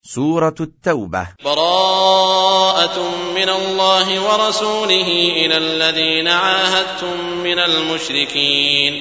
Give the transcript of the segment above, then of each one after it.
سورة التوبة براءة من الله ورسوله إلى الذين عاهدتم من المشركين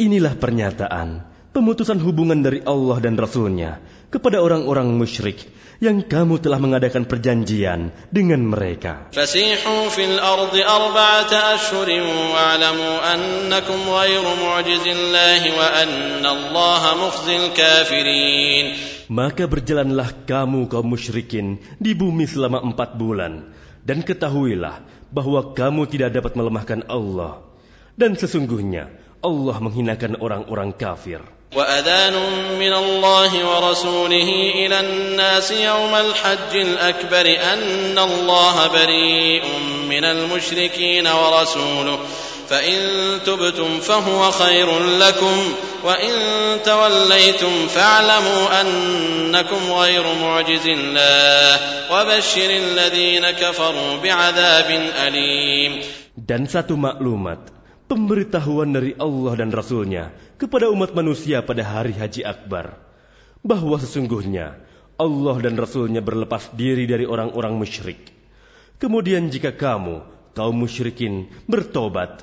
Inilah pernyataan pemutusan hubungan dari Allah dan Rasulnya kepada orang-orang musyrik yang kamu telah mengadakan perjanjian dengan mereka. Fasihu fil ardi arba'ata ashhurin wa'lamu annakum ghairu mu'jizillahi wa anna Allah mukhzil kafirin. Maka berjalanlah kamu kaum musyrikin di bumi selama empat bulan. Dan ketahuilah bahwa kamu tidak dapat melemahkan Allah. Dan sesungguhnya Allah menghinakan orang-orang kafir. وأذان من الله ورسوله إلى الناس يوم الحج الأكبر أن الله بريء من المشركين ورسوله فإن تبتم فهو خير لكم وإن توليتم فاعلموا أنكم غير معجز الله وبشر الذين كفروا بعذاب أليم Dan satu maklumat, pemberitahuan dari Allah dan Rasulnya kepada umat manusia pada hari Haji Akbar, bahwa sesungguhnya Allah dan Rasulnya berlepas diri dari orang-orang musyrik. Kemudian jika kamu, kaum musyrikin, bertobat,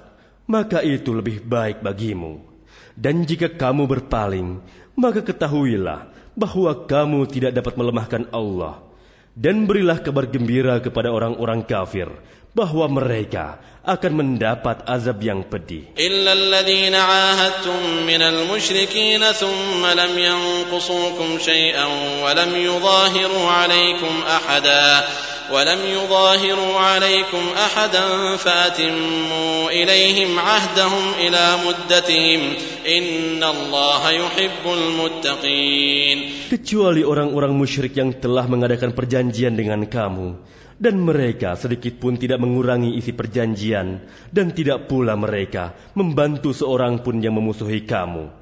maka itu lebih baik bagimu. Dan jika kamu berpaling, maka ketahuilah bahwa kamu tidak dapat melemahkan Allah. Dan berilah kabar gembira kepada orang-orang kafir bahwa mereka akan mendapat azab yang pedih. إلا الذين عاهدتم من المشركين ثم لم ينقصوكم شيئا ولم يظاهروا عليكم أحدا ولم يظاهروا عليكم أحدا فأتموا إليهم عهدهم إلى مدتهم إن الله يحب المتقين Kecuali orang-orang musyrik yang telah mengadakan perjanjian dengan kamu, dan mereka sedikit pun tidak mengurangi isi perjanjian, dan tidak pula mereka membantu seorang pun yang memusuhi kamu.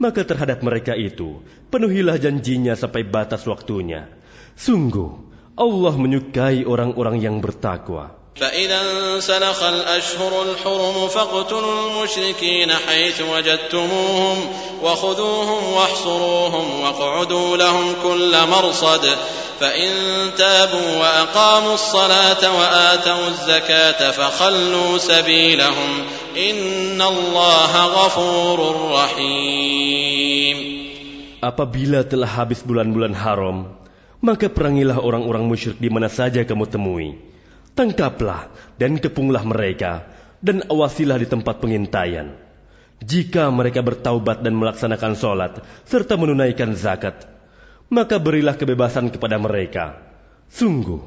Maka terhadap mereka itu, penuhilah janjinya sampai batas waktunya. Sungguh, Allah menyukai orang-orang yang bertakwa. فإذا انسلخ الأشهر الحرم فاقتلوا المشركين حيث وجدتموهم وخذوهم واحصروهم واقعدوا لهم كل مرصد فإن تابوا وأقاموا الصلاة وآتوا الزكاة فخلوا سبيلهم إن الله غفور رحيم Apabila telah habis bulan-bulan haram, maka perangilah orang-orang musyrik di mana saja kamu temui. Tangkaplah dan kepunglah mereka, dan awasilah di tempat pengintaian. Jika mereka bertaubat dan melaksanakan sholat, serta menunaikan zakat, maka berilah kebebasan kepada mereka. Sungguh,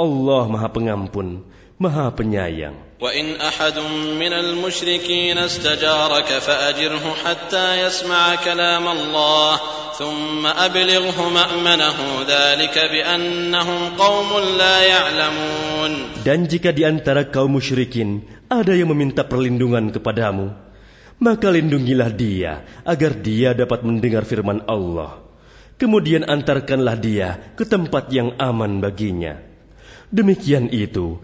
Allah Maha Pengampun, Maha Penyayang. وإن أحد من المشركين استجارك فأجره حتى يسمع كلام الله ثم أبلغه مأمنه ذلك بأنهم قوم لا يعلمون Dan jika di antara kaum musyrikin ada yang meminta perlindungan kepadamu, maka lindungilah dia agar dia dapat mendengar firman Allah. Kemudian antarkanlah dia ke tempat yang aman baginya. Demikian itu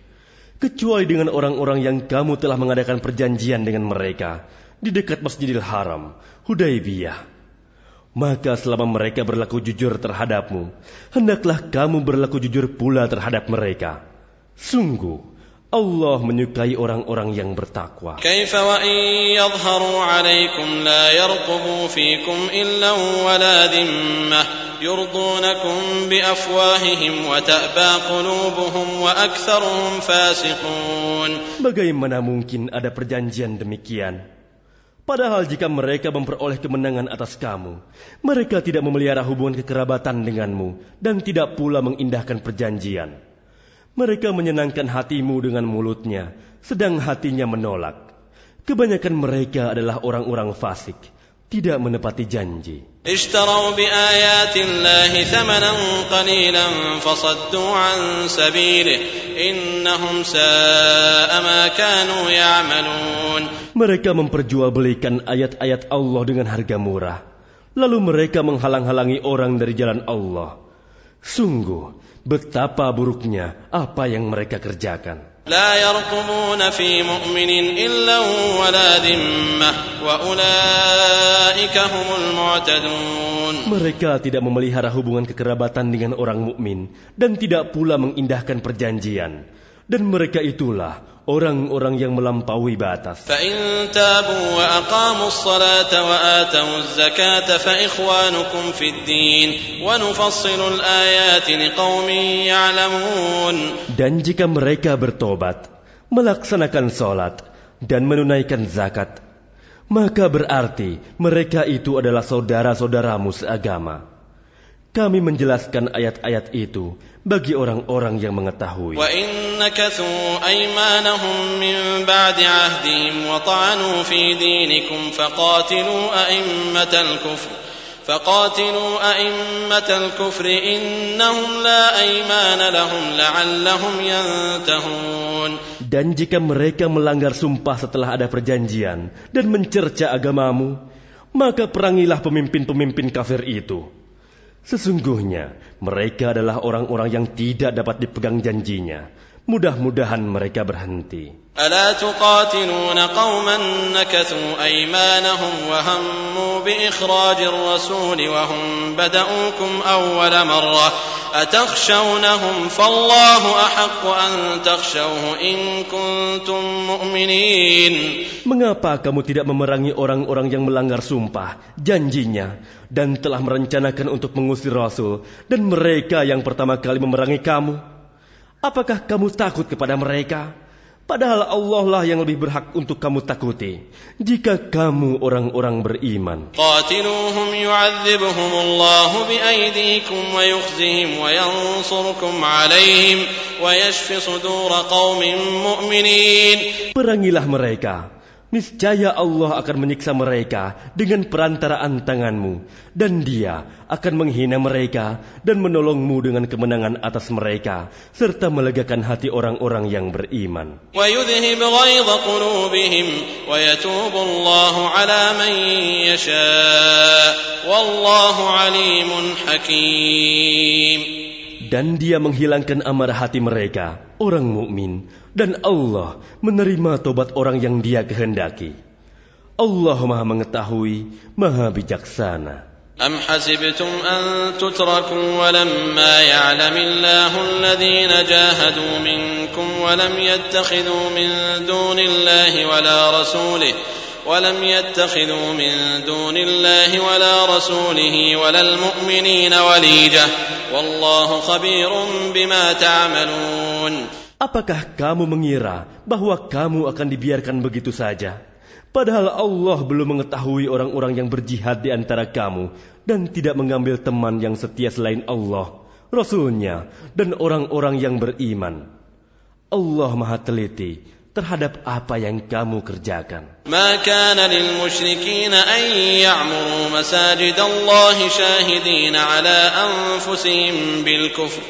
Kecuali dengan orang-orang yang kamu telah mengadakan perjanjian dengan mereka di dekat Masjidil Haram, Hudaybiyah. Maka selama mereka berlaku jujur terhadapmu, hendaklah kamu berlaku jujur pula terhadap mereka. Sungguh, Allah menyukai orang-orang yang bertakwa. Bagaimana mungkin ada perjanjian demikian? Padahal jika mereka memperoleh kemenangan atas kamu, mereka tidak memelihara hubungan kekerabatan denganmu dan tidak pula mengindahkan perjanjian. Mereka menyenangkan hatimu dengan mulutnya, sedang hatinya menolak. Kebanyakan mereka adalah orang-orang fasik, tidak menepati janji. Mereka memperjualbelikan ayat-ayat Allah dengan harga murah. Lalu mereka menghalang-halangi orang dari jalan Allah. Sungguh, betapa buruknya apa yang mereka kerjakan. لا يرقبون في مؤمن إلا ولا ذمة وأولئك هم المعتدون Mereka tidak memelihara hubungan kekerabatan dengan orang mukmin dan tidak pula mengindahkan perjanjian. Dan mereka itulah orang-orang yang melampaui batas. Dan jika mereka bertobat, melaksanakan sholat, dan menunaikan zakat, maka berarti mereka itu adalah saudara-saudaramu seagama. Kami menjelaskan ayat-ayat itu bagi orang-orang yang mengetahui. وإن نكثوا أيمانهم من بعد عهدهم وطعنوا في دينكم فقاتلوا أئمة الكفر فقاتلوا أئمة الكفر إنهم لا أيمان لهم لعلهم ينتهون Dan jika mereka melanggar sumpah setelah ada perjanjian dan mencerca agamamu, maka perangilah pemimpin-pemimpin kafir itu. Sesungguhnya mereka adalah orang-orang yang tidak dapat dipegang janjinya. Mudah-mudahan mereka berhenti. ألا تقاتلون قوما نكثوا أيمانهم وهموا بإخراج الرسول وهم بدؤوكم أول مرة أتخشونهم فالله أحق أن تخشوه إن كنتم مؤمنين Mengapa kamu tidak memerangi orang-orang yang melanggar sumpah, janjinya, dan telah merencanakan untuk mengusir Rasul, dan mereka yang pertama kali memerangi kamu? Apakah kamu takut kepada mereka? Padahal Allah lah yang lebih berhak untuk kamu takuti jika kamu orang-orang beriman. Perangilah mereka Niscaya Allah akan menyiksa mereka dengan perantaraan tanganmu, dan Dia akan menghina mereka dan menolongmu dengan kemenangan atas mereka, serta melegakan hati orang-orang yang beriman. Dan Dia menghilangkan amarah hati mereka orang mukmin, dan Allah menerima tobat orang yang dia kehendaki. Allah maha mengetahui, maha bijaksana. أم حسبتم أن تتركوا ولما يعلم الله الذين جاهدوا منكم ولم يتخذوا من دون الله ولا رسوله ولم يتخذوا من دون الله ولا رسوله ولا المؤمنين وليجة والله خبير بما تعملون Apakah kamu mengira bahwa kamu akan dibiarkan begitu saja? Padahal Allah belum mengetahui orang-orang yang berjihad di antara kamu dan tidak mengambil teman yang setia selain Allah, Rasulnya, dan orang-orang yang beriman. Allah maha teliti terhadap apa yang kamu kerjakan. ما كان للمشركين أن يعمروا مساجد الله شاهدين على أنفسهم بالكفر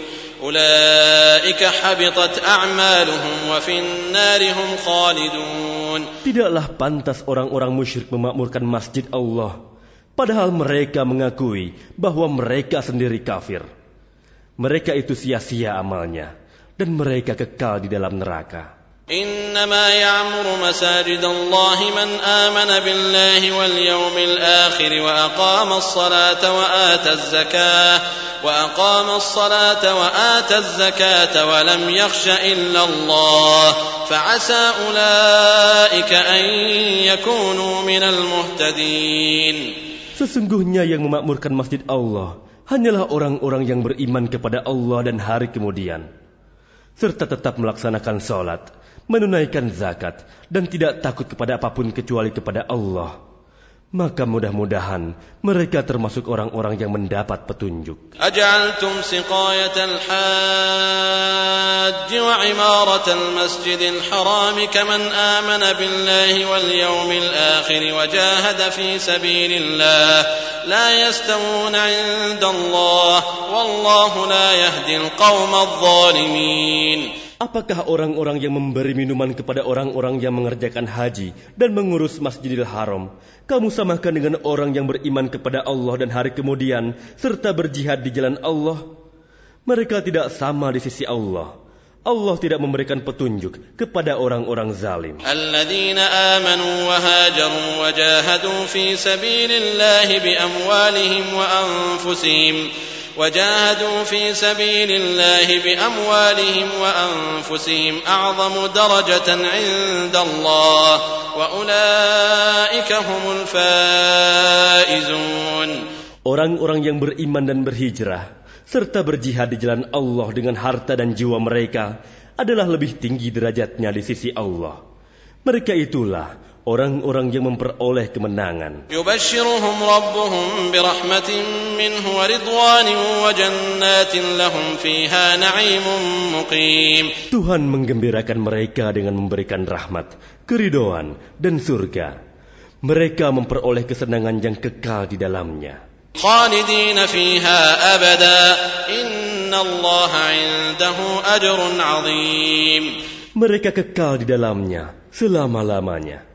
أولئك حبطت أعمالهم وفي النار هم خالدون Tidaklah pantas orang-orang musyrik memakmurkan masjid Allah, padahal mereka mengakui bahwa mereka sendiri kafir. Mereka itu sia-sia amalnya, dan mereka kekal di dalam neraka. إنما يعمر مساجد الله من آمن بالله واليوم الآخر وأقام الصلاة وآتى الزكاة وأقام الصلاة وآتى الزكاة ولم يخش إلا الله فعسى أولئك أن يكونوا من المهتدين Sesungguhnya yang memakmurkan masjid Allah hanyalah orang-orang yang beriman kepada Allah dan hari kemudian, serta tetap melaksanakan sholat, menunaikan zakat, dan tidak takut kepada apapun kecuali kepada Allah. Maka mudah-mudahan mereka termasuk orang-orang yang mendapat petunjuk. أجعلتم سقاية الحاج وعمارة المسجد الحرام كمن آمن بالله واليوم الآخر وجاهد في سبيل الله لا يستوون عند الله والله لا يهدي القوم الظالمين Apakah orang-orang yang memberi minuman kepada orang-orang yang mengerjakan haji dan mengurus Masjidil Haram, kamu samakan dengan orang yang beriman kepada Allah dan hari kemudian serta berjihad di jalan Allah? Mereka tidak sama di sisi Allah. Allah tidak memberikan petunjuk kepada orang-orang zalim. Alladzina amanu وجاهدوا في سبيل الله بأموالهم وأنفسهم أعظم درجة عند الله وأولئك هم الفائزون Orang-orang yang beriman dan berhijrah serta berjihad di jalan Allah dengan harta dan jiwa mereka adalah lebih tinggi derajatnya di sisi Allah. Mereka itulah orang-orang yang memperoleh kemenangan. Tuhan menggembirakan mereka dengan memberikan rahmat, keridoan, dan surga. Mereka memperoleh kesenangan yang kekal di dalamnya. Mereka kekal di dalamnya selama-lamanya.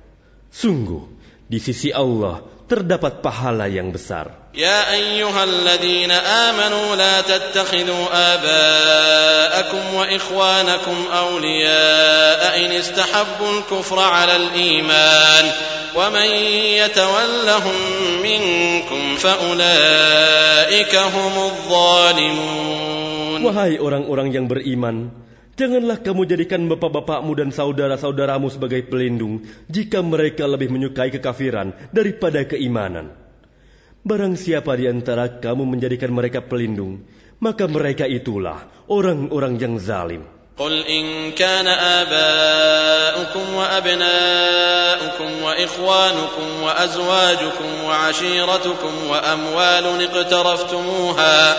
Sungguh, di sisi Allah terdapat pahala yang besar. يا أيها الذين آمنوا لا تتخذوا آباءكم وإخوانكم أولياء إن استحبوا الكفر على الإيمان ومن يتولهم منكم فأولئك هم الظالمون Wahai orang-orang yang beriman, janganlah kamu jadikan bapak-bapakmu dan saudara-saudaramu sebagai pelindung jika mereka lebih menyukai kekafiran daripada keimanan. Barang siapa di antara kamu menjadikan mereka pelindung, maka mereka itulah orang-orang yang zalim. قل إن كان آباؤكم وأبناؤكم وإخوانكم وأزواجكم وعشيرتكم وأموال اقترفتموها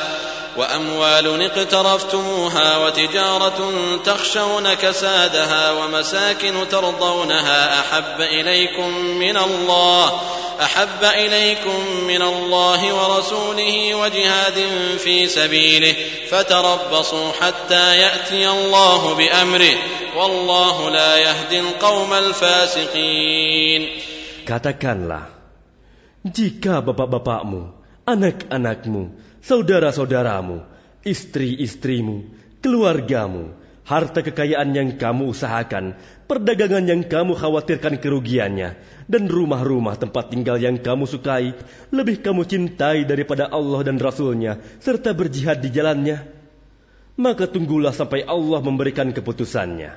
وأموال اقترفتموها وتجارة تخشون كسادها ومساكن ترضونها أحب إليكم من الله أحب إليكم من الله ورسوله وجهاد في سبيله فتربصوا حتى يأتي الله بأمره والله لا يهدي القوم الفاسقين. Katakanlah, jika bapak-bapakmu, anak-anakmu, saudara-saudaramu, istri-istrimu, keluargamu, harta kekayaan yang kamu usahakan, perdagangan yang kamu khawatirkan kerugiannya, dan rumah-rumah tempat tinggal yang kamu sukai, lebih kamu cintai daripada Allah dan Rasulnya, serta berjihad di jalannya, maka tunggulah sampai Allah memberikan keputusannya.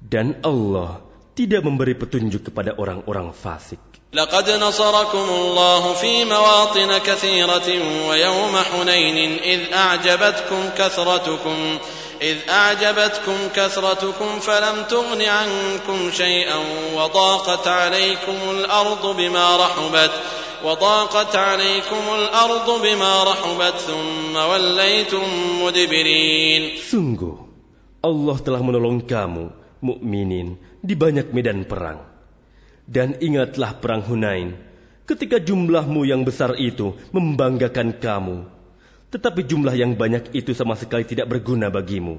Dan Allah tidak memberi petunjuk kepada orang-orang fasik. لقد نصركم الله في مواطن كثيرة ويوم حنين إذ أعجبتكم كثرتكم إذ أعجبتكم كثرتكم فلم تغن عنكم شيئا وضاقت عليكم الأرض بما رحبت وضاقت عليكم الأرض بما رحبت ثم وليتم مدبرين Sungguh, Allah telah menolong kamu, mukminin, di banyak medan perang. Dan ingatlah perang Hunain, ketika jumlahmu yang besar itu membanggakan kamu. Tetapi jumlah yang banyak itu sama sekali tidak berguna bagimu.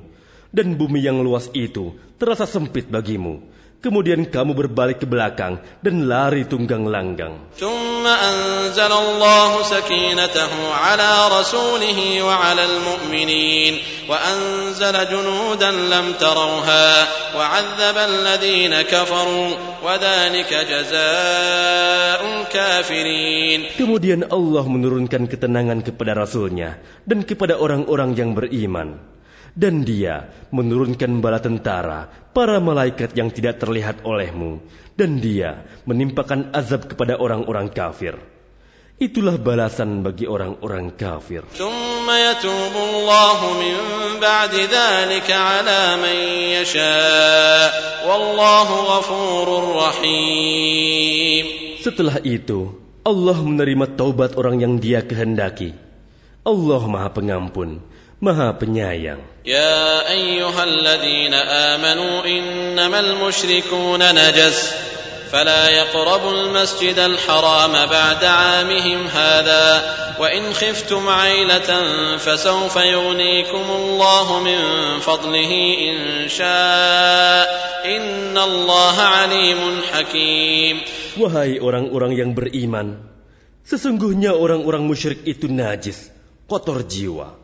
Dan bumi yang luas itu terasa sempit bagimu. Kemudian kamu berbalik ke belakang dan lari tunggang langgang. Kemudian Allah menurunkan ketenangan kepada Rasulnya dan kepada orang-orang yang beriman dan dia menurunkan bala tentara, para malaikat yang tidak terlihat olehmu, dan dia menimpakan azab kepada orang-orang kafir. Itulah balasan bagi orang-orang kafir. Setelah itu, Allah menerima taubat orang yang dia kehendaki. Allah Maha Pengampun, Maha Penyayang. يا أيها الذين آمنوا إنما المشركون نجس فلا يقربوا المسجد الحرام بعد عامهم هذا وإن خفتم عيلة فسوف يغنيكم الله من فضله إن شاء إن الله عليم حكيم Wahai orang-orang yang beriman, sesungguhnya orang-orang musyrik itu najis, kotor jiwa.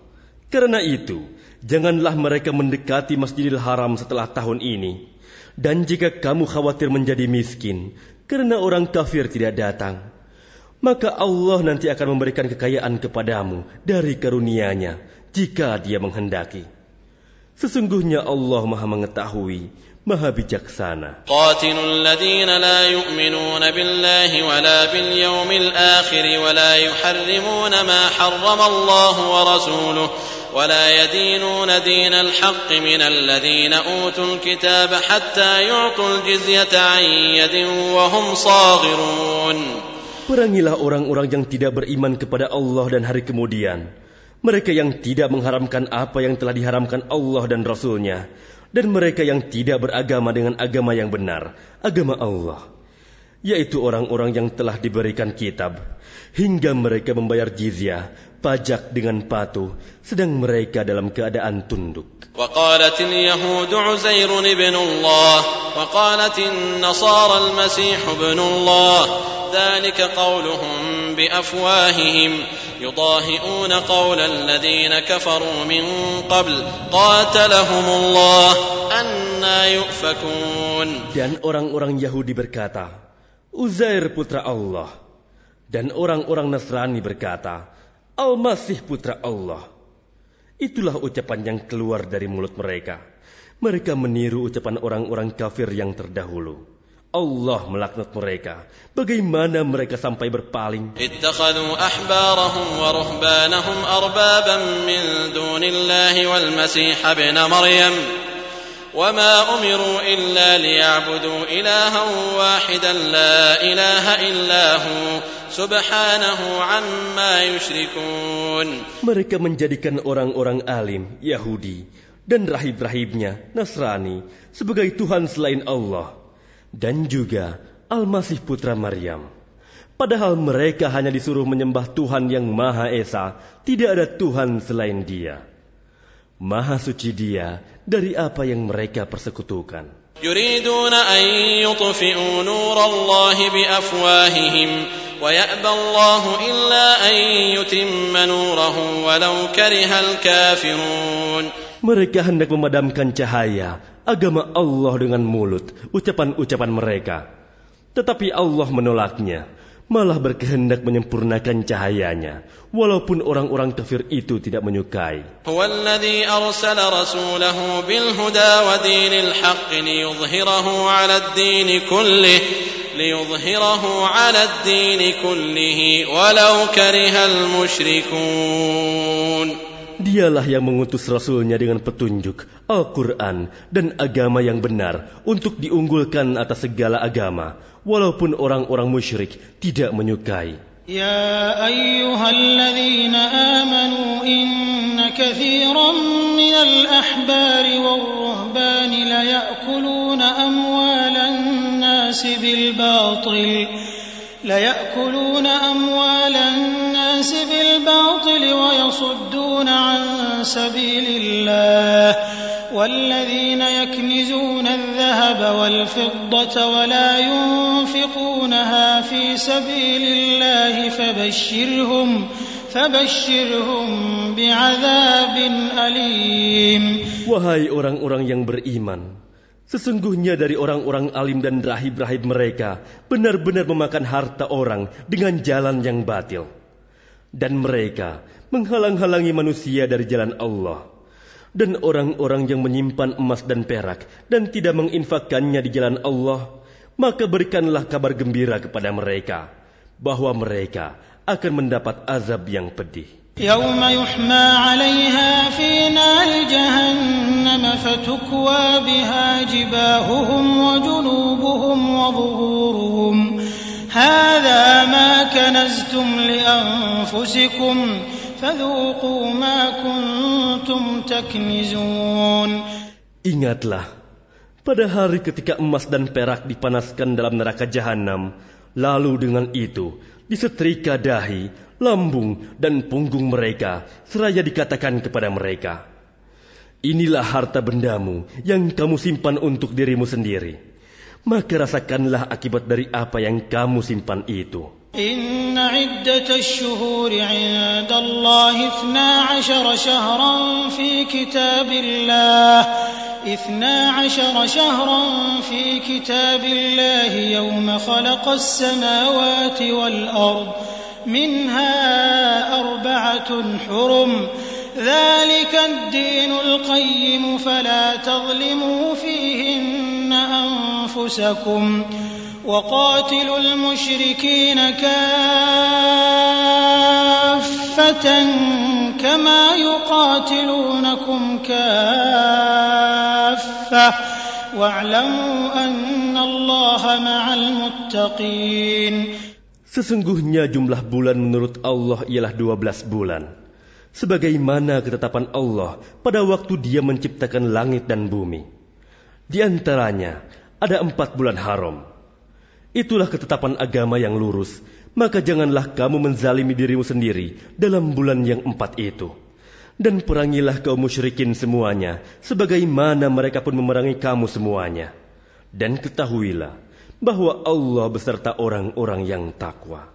Karena itu, janganlah mereka mendekati Masjidil Haram setelah tahun ini. Dan jika kamu khawatir menjadi miskin, karena orang kafir tidak datang, maka Allah nanti akan memberikan kekayaan kepadamu dari karunia-Nya jika Dia menghendaki. Sesungguhnya Allah Maha Mengetahui, maha bijaksana. Perangilah orang-orang yang tidak beriman kepada Allah dan hari kemudian. Mereka yang tidak mengharamkan apa yang telah diharamkan Allah dan Rasulnya. nya Dan mereka yang tidak beragama dengan agama yang benar, agama Allah. Yaitu orang-orang yang telah diberikan kitab. Hingga mereka membayar jizyah, pajak dengan patuh, sedang mereka dalam keadaan tunduk. وقالت اليهود عزير ابن الله وقالت النصارى المسيح ابن الله ذلك قولهم بافواههم يضاهئون قول الذين كفروا من قبل قاتلهم الله انا يؤفكون Dan orang-orang Yahudi berkata, Uzair putra Allah. Dan orang-orang Nasrani berkata, Al-Masih putra Allah. Itulah ucapan yang keluar dari mulut mereka. Mereka meniru ucapan orang-orang kafir yang terdahulu. Allah melaknat mereka. Bagaimana mereka sampai berpaling? اتخذوا احبارهم ورهبانهم اربابا من دون الله والمسيح ابن مريم وما امروا الا ليعبدوا الها واحدا لا اله الا هو سبحانه عما يشركون Mereka menjadikan orang-orang alim, Yahudi, dan rahib-rahibnya, Nasrani, sebagai Tuhan selain Allah. Dan juga Al-Masih Putra Maryam. Padahal mereka hanya disuruh menyembah Tuhan yang Maha Esa, tidak ada Tuhan selain dia. Maha suci dia dari apa yang mereka persekutukan. يريدون ان يطفئوا نور الله بافواههم ويابى الله الا ان يتم نوره ولو كره الكافرون Mereka hendak memadamkan cahaya agama Allah dengan mulut, ucapan-ucapan mereka. Tetapi Allah menolaknya, malah berkehendak menyempurnakan cahayanya, walaupun orang-orang kafir itu tidak menyukai. Dialah yang mengutus Rasulnya dengan petunjuk, Al-Quran, dan agama yang benar untuk diunggulkan atas segala agama, walaupun orang-orang musyrik tidak menyukai. Ya ayyuhalladzina amanu inna kathiran minal ahbari wal-ruhbani laya'kuluna amwalan nasi bil batil laya'kuluna amwalan الناس بالباطل ويصدون عن سبيل الله والذين يكنزون الذهب والفضة ولا ينفقونها في سبيل الله فبشرهم فبشرهم بعذاب أليم Wahai orang-orang yang beriman, sesungguhnya dari orang-orang alim dan rahib-rahib mereka benar-benar memakan harta orang dengan jalan yang batil. Dan mereka menghalang-halangi manusia dari jalan Allah. Dan orang-orang yang menyimpan emas dan perak dan tidak menginfakkannya di jalan Allah, maka berikanlah kabar gembira kepada mereka bahwa mereka akan mendapat azab yang pedih. يوم يحمى عليها في نار جهنم فتكوى بها جباههم وجنوبهم وظهورهم هذا ما كنزتم لأنفسكم فذوقوا ما كنتم تكنزون Ingatlah, pada hari ketika emas dan perak dipanaskan dalam neraka jahanam, lalu dengan itu disetrika dahi, lambung, dan punggung mereka, seraya dikatakan kepada mereka, Inilah harta bendamu yang kamu simpan untuk dirimu sendiri. Maka rasakanlah akibat dari apa yang kamu simpan itu. إن عدة الشهور عند الله اثنا عشر شهرا في كتاب الله اثنا عشر شهرا في كتاب الله يوم خلق السماوات والأرض منها أربعة حرم ذلك الدين القيم فلا تظلموا فيهن أنفسكم وقاتلوا المشركين كافة كما يقاتلونكم كافة واعلموا أن الله مع المتقين Sesungguhnya jumlah bulan menurut Allah ialah 12 bulan. Sebagaimana ketetapan Allah pada waktu dia menciptakan langit dan bumi. Di antaranya ada empat bulan haram. Itulah ketetapan agama yang lurus. Maka janganlah kamu menzalimi dirimu sendiri dalam bulan yang empat itu. Dan perangilah kaum musyrikin semuanya, sebagaimana mereka pun memerangi kamu semuanya. Dan ketahuilah bahwa Allah beserta orang-orang yang takwa.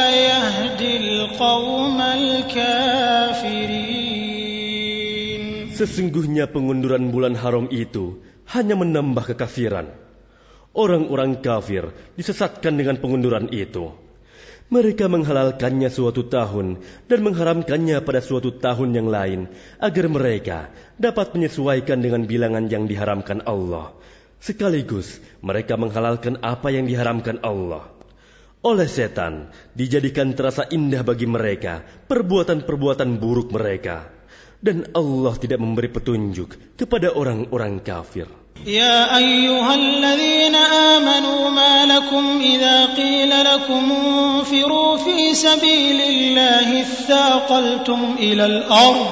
القوم الكافرين Sesungguhnya pengunduran bulan haram itu hanya menambah kekafiran. Orang-orang kafir disesatkan dengan pengunduran itu. Mereka menghalalkannya suatu tahun dan mengharamkannya pada suatu tahun yang lain agar mereka dapat menyesuaikan dengan bilangan yang diharamkan Allah. Sekaligus mereka menghalalkan apa yang diharamkan Allah. oleh setan dijadikan terasa indah bagi mereka perbuatan-perbuatan buruk mereka. Dan Allah tidak memberi petunjuk kepada orang-orang kafir. Ya ayyuhalladzina amanu ma lakum idza qila lakum unfiru fi sabilillahi thaqaltum ila al-ard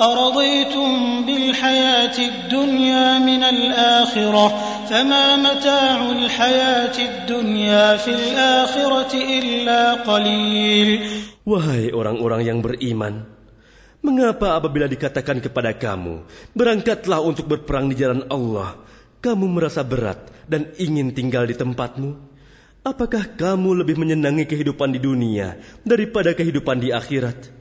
araditum bil hayati ad-dunya min al-akhirah فما متاع الحياة الدنيا في الآخرة إلا قليل Wahai orang-orang yang beriman, mengapa apabila dikatakan kepada kamu, berangkatlah untuk berperang di jalan Allah, kamu merasa berat dan ingin tinggal di tempatmu? Apakah kamu lebih menyenangi kehidupan di dunia daripada kehidupan di akhirat?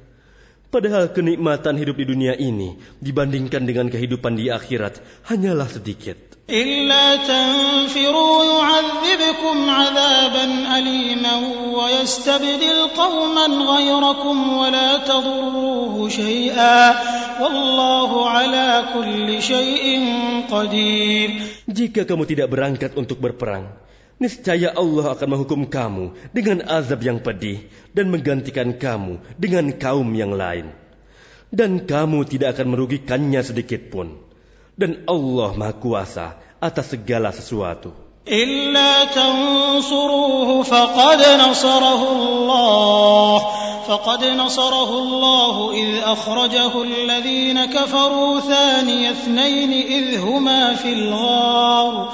Padahal kenikmatan hidup di dunia ini dibandingkan dengan kehidupan di akhirat hanyalah sedikit. إلا تنفروا يعذبكم عذابا أليما ويستبدل قوما غيركم ولا تضروه شيئا والله على كل شيء قدير Jika kamu tidak berangkat untuk berperang, niscaya Allah akan menghukum kamu dengan azab yang pedih dan menggantikan kamu dengan kaum yang lain. Dan kamu tidak akan merugikannya sedikit pun. Dan Allah Maha Kuasa atas segala sesuatu. إلا تنصروه فقد نصره الله فقد نصره الله إذ أخرجه الذين كفروا ثاني اثنين إذ هما في الغار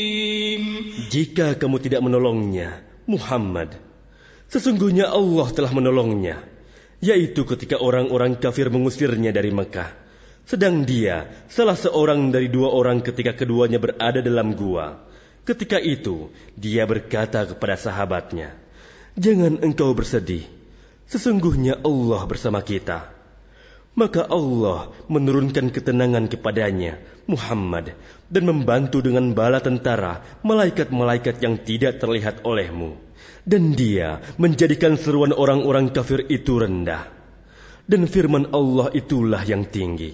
Jika kamu tidak menolongnya, Muhammad, Sesungguhnya Allah telah menolongnya, yaitu ketika orang-orang kafir mengusirnya dari Mekah. Sedang dia salah seorang dari dua orang ketika keduanya berada dalam gua. Ketika itu, dia berkata kepada sahabatnya, "Jangan engkau bersedih. Sesungguhnya Allah bersama kita." Maka Allah menurunkan ketenangan kepadanya, Muhammad, dan membantu dengan bala tentara malaikat-malaikat yang tidak terlihat olehmu dan dia menjadikan seruan orang-orang kafir itu rendah. Dan firman Allah itulah yang tinggi.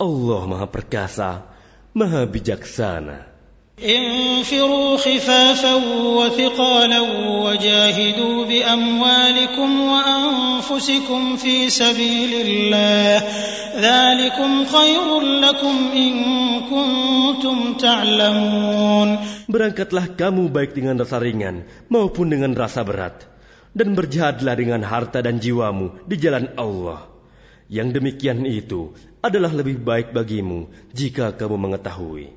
Allah Maha Perkasa, Maha Bijaksana. انفروا خفافا وثقالا وجاهدوا باموالكم وانفسكم في سبيل الله ذلكم خير لكم ان كنتم تعلمون Berangkatlah kamu baik dengan rasa ringan maupun dengan rasa berat dan berjihadlah dengan harta dan jiwamu di jalan Allah. Yang demikian itu adalah lebih baik bagimu jika kamu mengetahui.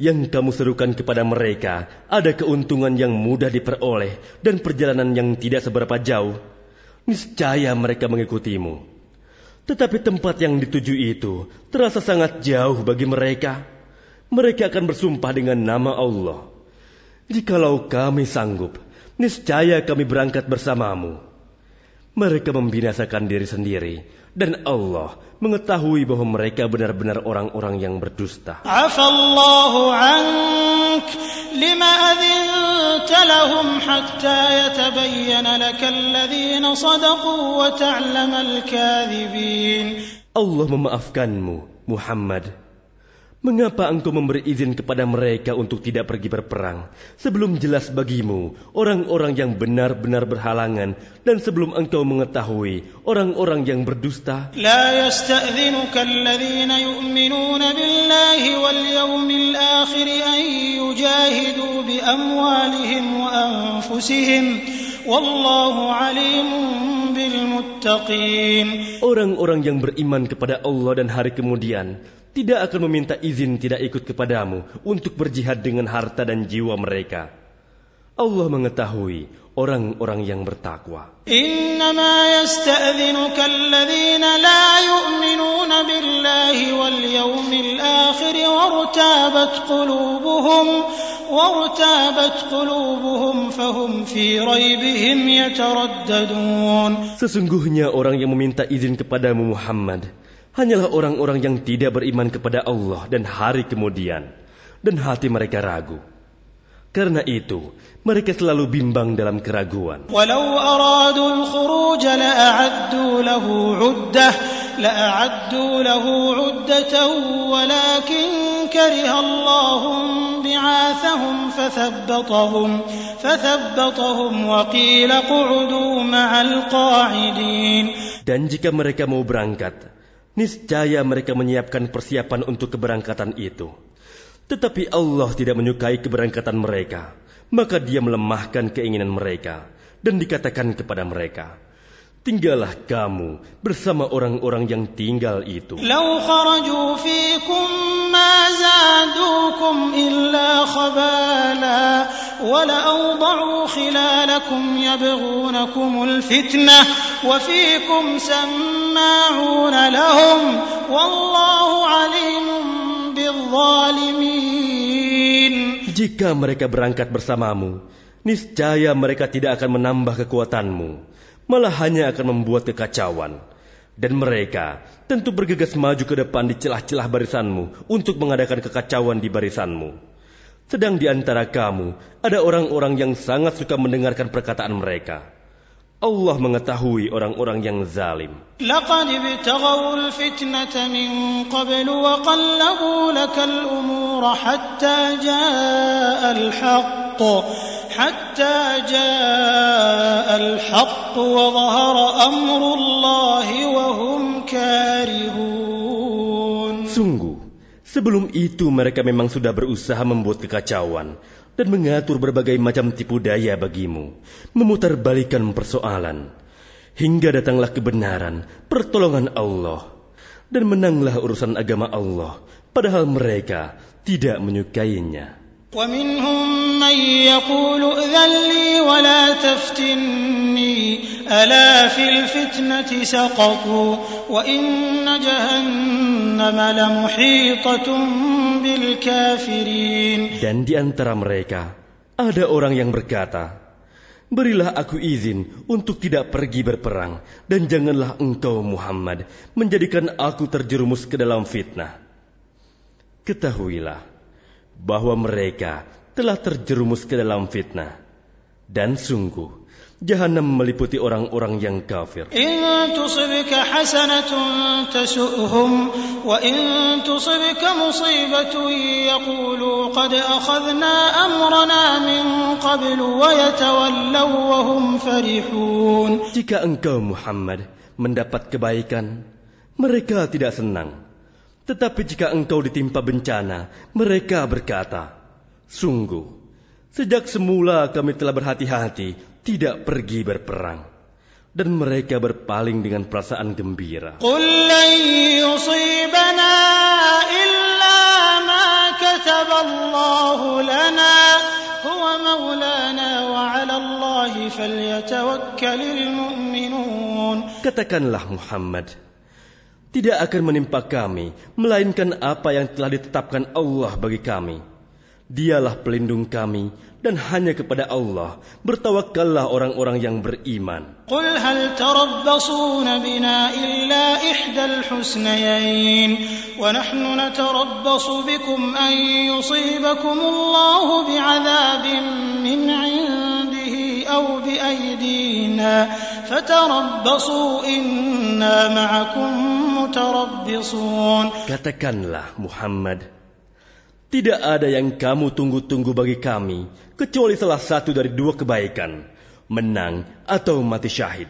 yang kamu serukan kepada mereka ada keuntungan yang mudah diperoleh dan perjalanan yang tidak seberapa jauh, niscaya mereka mengikutimu. Tetapi tempat yang dituju itu terasa sangat jauh bagi mereka. Mereka akan bersumpah dengan nama Allah. Jikalau kami sanggup, niscaya kami berangkat bersamamu. Mereka membinasakan diri sendiri dan Allah mengetahui bahwa mereka benar-benar orang-orang yang berdusta. Afallahu ank lima adhinta lahum hatta yatabayyana laka alladhina sadaqu wa ta'lama al-kadhibin. Allah memaafkanmu, Muhammad, Mengapa engkau memberi izin kepada mereka untuk tidak pergi berperang sebelum jelas bagimu orang-orang yang benar-benar berhalangan dan sebelum engkau mengetahui orang-orang yang berdusta? لا يستأذنك الذين يؤمنون بالله واليوم الآخر أن يجاهدوا بأموالهم وأنفسهم والله عليم بالمتقين Orang-orang yang beriman kepada Allah dan hari kemudian tidak akan meminta izin tidak ikut kepadamu untuk berjihad dengan harta dan jiwa mereka. Allah mengetahui orang-orang yang bertakwa. Innama yasta'dhinuka alladhina la yu'minuna billahi wal yawmil akhir wartabat qulubuhum wartabat qulubuhum fahum fi yataraddadun. Sesungguhnya orang yang meminta izin kepadamu Muhammad hanyalah orang-orang yang tidak beriman kepada Allah dan hari kemudian, dan hati mereka ragu. Karena itu, mereka selalu bimbang dalam keraguan. Walau khuruj la'addu lahu uddah, la'addu lahu uddatan, walakin kariha Allahum bi'athahum fathabbatahum, fathabbatahum qu'udu ma'al qa'idin. Dan jika mereka mau berangkat, niscaya mereka menyiapkan persiapan untuk keberangkatan itu. Tetapi Allah tidak menyukai keberangkatan mereka, maka Dia melemahkan keinginan mereka dan dikatakan kepada mereka, tinggallah kamu bersama orang-orang yang tinggal itu. Jika mereka berangkat bersamamu, niscaya mereka tidak akan menambah kekuatanmu malah hanya akan membuat kekacauan. Dan mereka tentu bergegas maju ke depan di celah-celah barisanmu untuk mengadakan kekacauan di barisanmu. Sedang di antara kamu ada orang-orang yang sangat suka mendengarkan perkataan mereka. Allah mengetahui orang-orang yang zalim. لقد ابتغوا الفتنة من قبل وقلبوا لك الأمور حتى جاء الحق حتى جاء الحق وظهر أمر الله وهم كارهون Sebelum itu mereka memang sudah berusaha membuat kekacauan dan mengatur berbagai macam tipu daya bagimu, memutarbalikan persoalan. Hingga datanglah kebenaran, pertolongan Allah, dan menanglah urusan agama Allah, padahal mereka tidak menyukainya. ومنهم من يقول ائذن لي ولا تفتني ألا في الفتنة سقطوا وإن جهنم لمحيطة بالكافرين Dan di antara mereka ada orang yang berkata, Berilah aku izin untuk tidak pergi berperang, dan janganlah engkau Muhammad menjadikan aku terjerumus ke dalam fitnah. Ketahuilah, bahwa mereka telah terjerumus ke dalam fitnah. Dan sungguh, jahanam meliputi orang-orang yang kafir. In tusibka hasanatun tasu'hum wa in tusibka musibatun yaqulu qad akhadna amrana min qablu wa yatawallaw wa hum farihun. Jika engkau Muhammad mendapat kebaikan, mereka tidak senang. Tetapi jika engkau ditimpa bencana, mereka berkata, Sungguh, sejak semula kami telah berhati-hati, tidak pergi berperang. Dan mereka berpaling dengan perasaan gembira. Qul illa ma kataballahu lana huwa maulana wa ala Allahi falyatawakkalil mu'minun. Katakanlah Muhammad, tidak akan menimpa kami, melainkan apa yang telah ditetapkan Allah bagi kami. Dialah pelindung kami dan hanya kepada Allah bertawakallah orang-orang yang beriman. Qul hal tarabbasuna bina illa ihdal husnayain wa nahnu natarabbasu bikum an yusibakum Allahu bi'adzabin min 'ind أو بأيدينا فتربصوا إنا معكم متربصون Katakanlah Muhammad, tidak ada yang kamu tunggu-tunggu bagi kami kecuali salah satu dari dua kebaikan, menang atau mati syahid.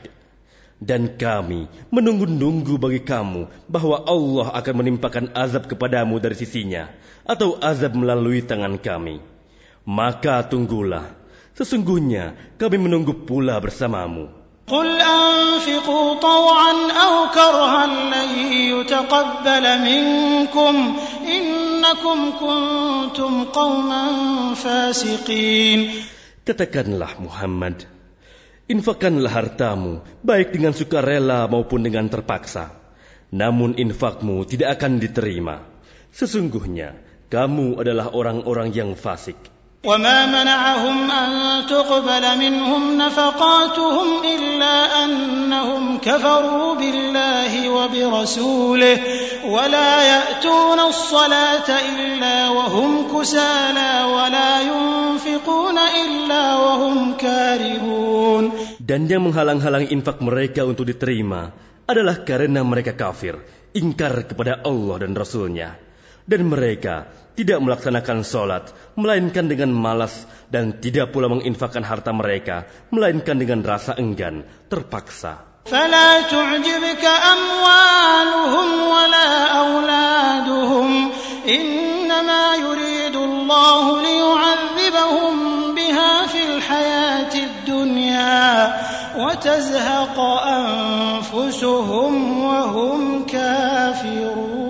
Dan kami menunggu-nunggu bagi kamu bahwa Allah akan menimpakan azab kepadamu dari sisinya atau azab melalui tangan kami. Maka tunggulah, sesungguhnya kami menunggu pula bersamamu. قل أنفقوا طوعا أو كرها لن يتقبل منكم إنكم كنتم قوما فاسقين Katakanlah Muhammad, infakkanlah hartamu, baik dengan sukarela maupun dengan terpaksa. Namun infakmu tidak akan diterima. Sesungguhnya, kamu adalah orang-orang yang fasik. وما منعهم أن تقبل منهم نفقاتهم إلا أنهم كفروا بالله وبرسوله ولا يأتون الصلاة إلا وهم كسالى ولا ينفقون إلا وهم كارهون Dan yang menghalang-halangi infak mereka untuk diterima adalah karena mereka kafir, ingkar kepada Allah dan Rasulnya. Dan mereka tidak melaksanakan sholat, melainkan dengan malas dan tidak pula menginfakkan harta mereka, melainkan dengan rasa enggan, terpaksa. فلا تعجبك أموالهم ولا أولادهم إنما يريد الله ليعذبهم بها في الحياة الدنيا وتزهق أنفسهم وهم كافرون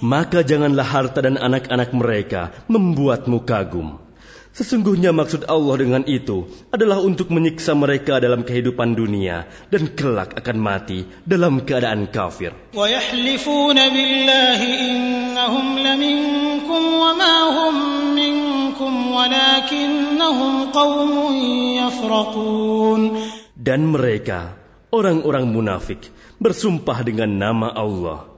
maka janganlah harta dan anak-anak mereka membuatmu kagum. Sesungguhnya maksud Allah dengan itu adalah untuk menyiksa mereka dalam kehidupan dunia dan kelak akan mati dalam keadaan kafir. Dan mereka, orang-orang munafik, bersumpah dengan nama Allah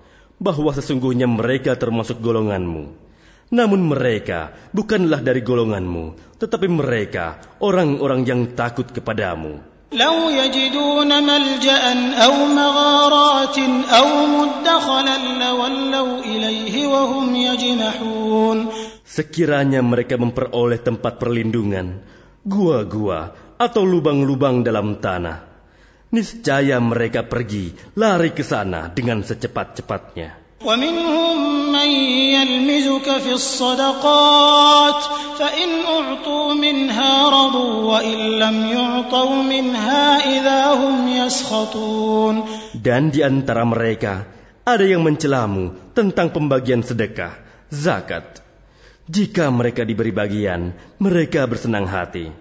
bahwa sesungguhnya mereka termasuk golonganmu. Namun mereka bukanlah dari golonganmu, tetapi mereka orang-orang yang takut kepadamu. لو يجدون ملجأ أو مغارات أو مدخلا لولوا إليه وهم يجمحون Sekiranya mereka memperoleh tempat perlindungan, gua-gua atau lubang-lubang dalam tanah, niscaya mereka pergi lari ke sana dengan secepat-cepatnya. ومنهم من يلمزك في الصدقات فإن أعطوا منها رضوا وإن لم يعطوا منها إذا هم يسخطون Dan di antara mereka ada yang mencelamu tentang pembagian sedekah, zakat. Jika mereka diberi bagian, mereka bersenang hati.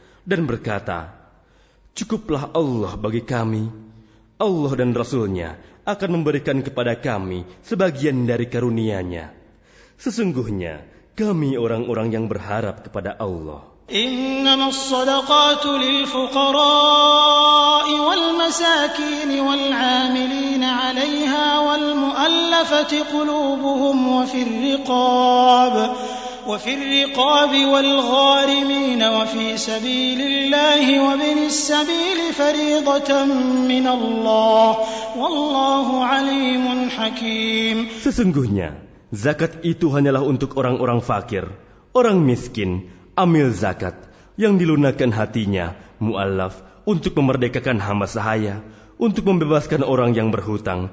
Dan berkata, Cukuplah Allah bagi kami. Allah dan Rasulnya akan memberikan kepada kami sebagian dari karunia-Nya. Sesungguhnya kami orang-orang yang berharap kepada Allah. إنما الصدقات للفقراء والمساكين والعاملين عليها والمؤلفة قلوبهم وفي الرقاب وفي الرقاب والغارمين وفي سبيل الله وابن السبيل فريضة من الله والله عليم حكيم Sesungguhnya, zakat itu hanyalah untuk orang-orang fakir, orang miskin, amil zakat, yang dilunakkan hatinya, mu'allaf, untuk memerdekakan hamba sahaya, untuk membebaskan orang yang berhutang,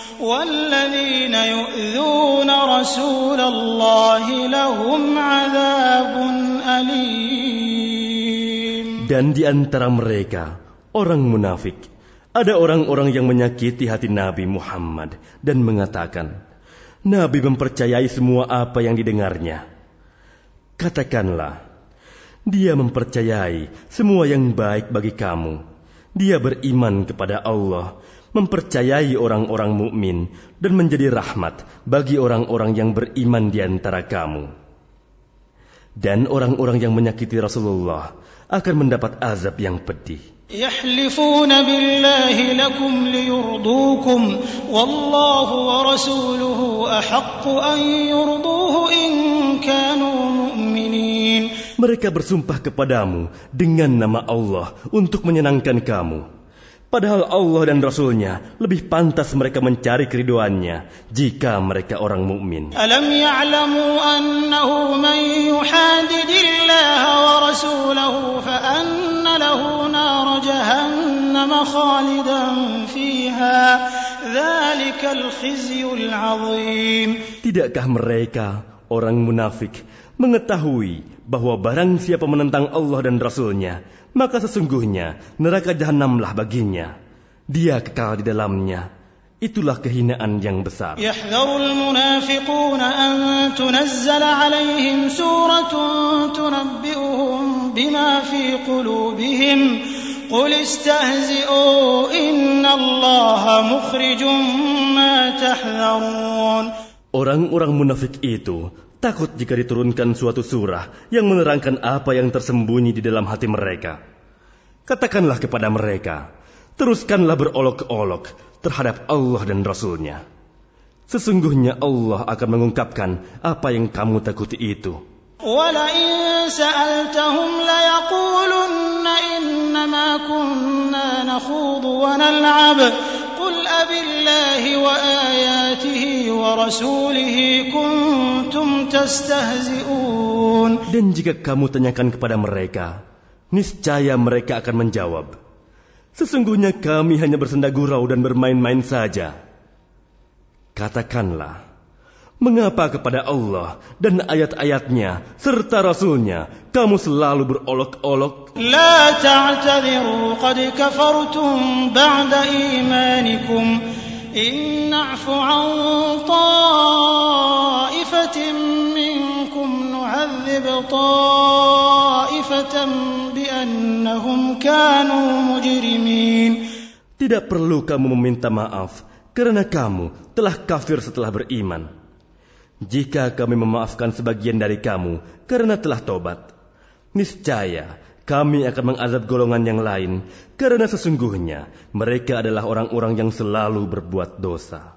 والذين يؤذون رسول الله لهم عذاب أليم Dan di antara mereka, orang munafik, ada orang-orang yang menyakiti hati Nabi Muhammad dan mengatakan, Nabi mempercayai semua apa yang didengarnya. Katakanlah, dia mempercayai semua yang baik bagi kamu. Dia beriman kepada Allah, mempercayai orang-orang mukmin dan menjadi rahmat bagi orang-orang yang beriman di antara kamu. Dan orang-orang yang menyakiti Rasulullah akan mendapat azab yang pedih. يحلفون بالله لكم ليرضوكم والله ورسوله أحق أن يرضوه إن كانوا مؤمنين Mereka bersumpah kepadamu dengan nama Allah untuk menyenangkan kamu. Padahal Allah dan Rasulnya lebih pantas mereka mencari keriduannya jika mereka orang mukmin. Alam ya'lamu annahu man yuhadidillaha wa rasulahu fa anna lahu khalidan fiha. Khizyul 'azim. Tidakkah mereka orang munafik mengetahui bahwa barang siapa menentang Allah dan Rasulnya, maka sesungguhnya neraka jahanamlah baginya. Dia kekal di dalamnya. Itulah kehinaan yang besar. Orang-orang munafik itu takut jika diturunkan suatu surah yang menerangkan apa yang tersembunyi di dalam hati mereka. Katakanlah kepada mereka, teruskanlah berolok-olok terhadap Allah dan Rasulnya. Sesungguhnya Allah akan mengungkapkan apa yang kamu takuti itu. ولئن سألتهم ليقولن إنما كنا نخوض ونلعب قل أبالله وآياته ورسوله كنتم تستهزئون Dan jika kamu tanyakan kepada mereka, niscaya mereka akan menjawab, Sesungguhnya kami hanya bersenda gurau dan bermain-main saja. Katakanlah, mengapa kepada Allah dan ayat-ayatnya serta Rasulnya kamu selalu berolok-olok? لا تعتذروا قد كفرتم بعد إيمانكم إن نعف عن طائفة منكم نعذب وعذب طائفة بأنهم كانوا مجرمين Tidak perlu kamu meminta maaf karena kamu telah kafir setelah beriman. Jika kami memaafkan sebagian dari kamu karena telah tobat, niscaya kami akan mengazab golongan yang lain karena sesungguhnya mereka adalah orang-orang yang selalu berbuat dosa.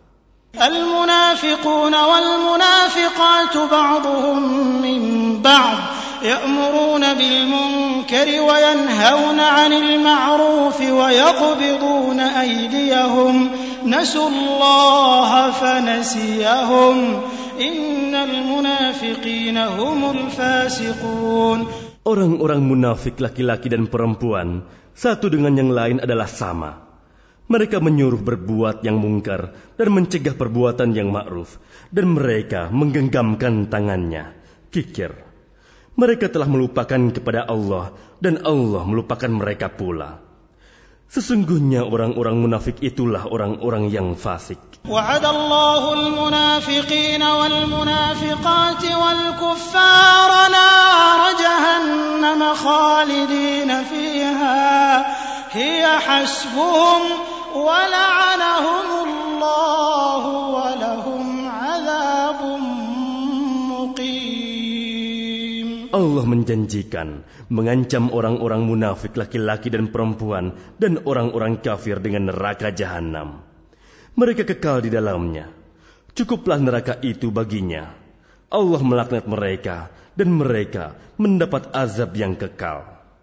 المنافقون والمنافقات بعضهم من بعض يأمرون بالمنكر وينهون عن المعروف ويقبضون أيديهم نسوا الله فنسيهم إن المنافقين هم الفاسقون Orang-orang munafik laki-laki dan perempuan satu dengan yang lain adalah sama. Mereka menyuruh berbuat yang mungkar dan mencegah perbuatan yang ma'ruf dan mereka menggenggamkan tangannya. Kikir. Mereka telah melupakan kepada Allah dan Allah melupakan mereka pula. Sesungguhnya orang-orang munafik itulah orang-orang yang fasik. وعد الله المنافقين والمنافقات والكفار نار جهنم خالدين فيها هي حسبهم ولعنهم الله ولهم عذاب مقيم Allah menjanjikan mengancam orang-orang munafik laki-laki dan perempuan dan orang-orang kafir dengan neraka jahanam. Mereka kekal di dalamnya. Cukuplah neraka itu baginya. Allah melaknat mereka dan mereka mendapat azab yang kekal.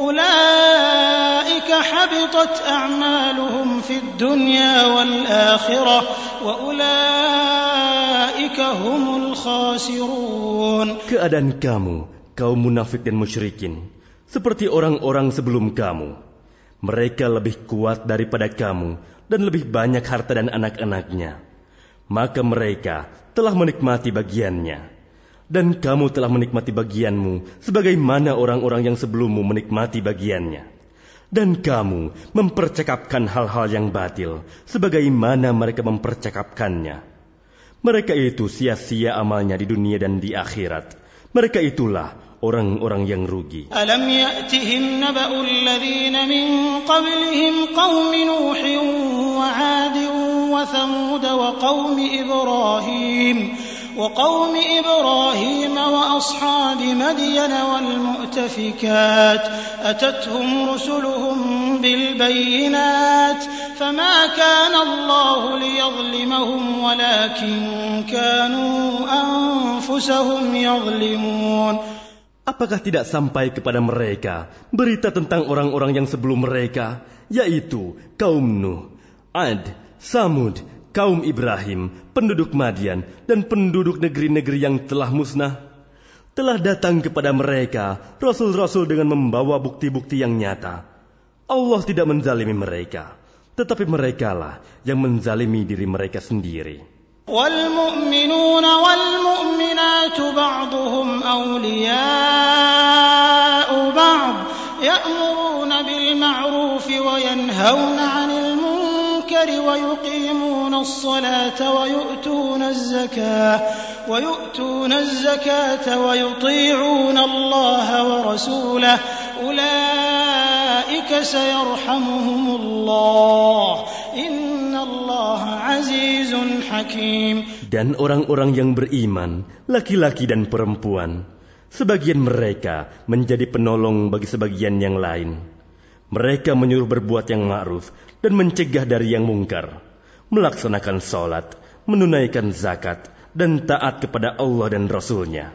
أولئك حبطت أعمالهم في الدنيا والآخرة وأولئك هم الخاسرون Keadaan kamu, kaum munafik dan musyrikin, seperti orang-orang sebelum kamu. Mereka lebih kuat daripada kamu dan lebih banyak harta dan anak-anaknya. Maka mereka telah menikmati bagiannya. dan kamu telah menikmati bagianmu sebagaimana orang-orang yang sebelummu menikmati bagiannya. Dan kamu mempercakapkan hal-hal yang batil sebagaimana mereka mempercakapkannya. Mereka itu sia-sia amalnya di dunia dan di akhirat. Mereka itulah orang-orang yang rugi. Alam ya'tihim naba'ul ladhina min qablihim Nuhin wa wa Thamud wa Ibrahim وقوم إبراهيم وأصحاب مدين والمؤتفكات أتتهم رسلهم بالبينات فما كان الله ليظلمهم ولكن كانوا أنفسهم يظلمون Apakah tidak sampai kepada mereka berita tentang orang-orang yang sebelum mereka, yaitu kaum Nuh, Ad, Samud, kaum Ibrahim, penduduk Madian, dan penduduk negeri-negeri yang telah musnah? Telah datang kepada mereka rasul-rasul dengan membawa bukti-bukti yang nyata. Allah tidak menzalimi mereka, tetapi merekalah yang menzalimi diri mereka sendiri. والمؤمنون والمؤمنات بعضهم أولياء بعض يأمرون بالمعروف وينهون عن المنكر ويقيمون الصلاة ويؤتون الزكاة ويؤتون الزكاة ويطيعون الله ورسوله أولئك سيرحمهم الله إن الله عزيز حكيم Dan orang-orang yang beriman, laki-laki dan perempuan, sebagian mereka menjadi penolong bagi sebagian yang lain. Mereka menyuruh berbuat yang ma'ruf dan mencegah dari yang mungkar, melaksanakan sholat, menunaikan zakat, dan taat kepada Allah dan Rasulnya.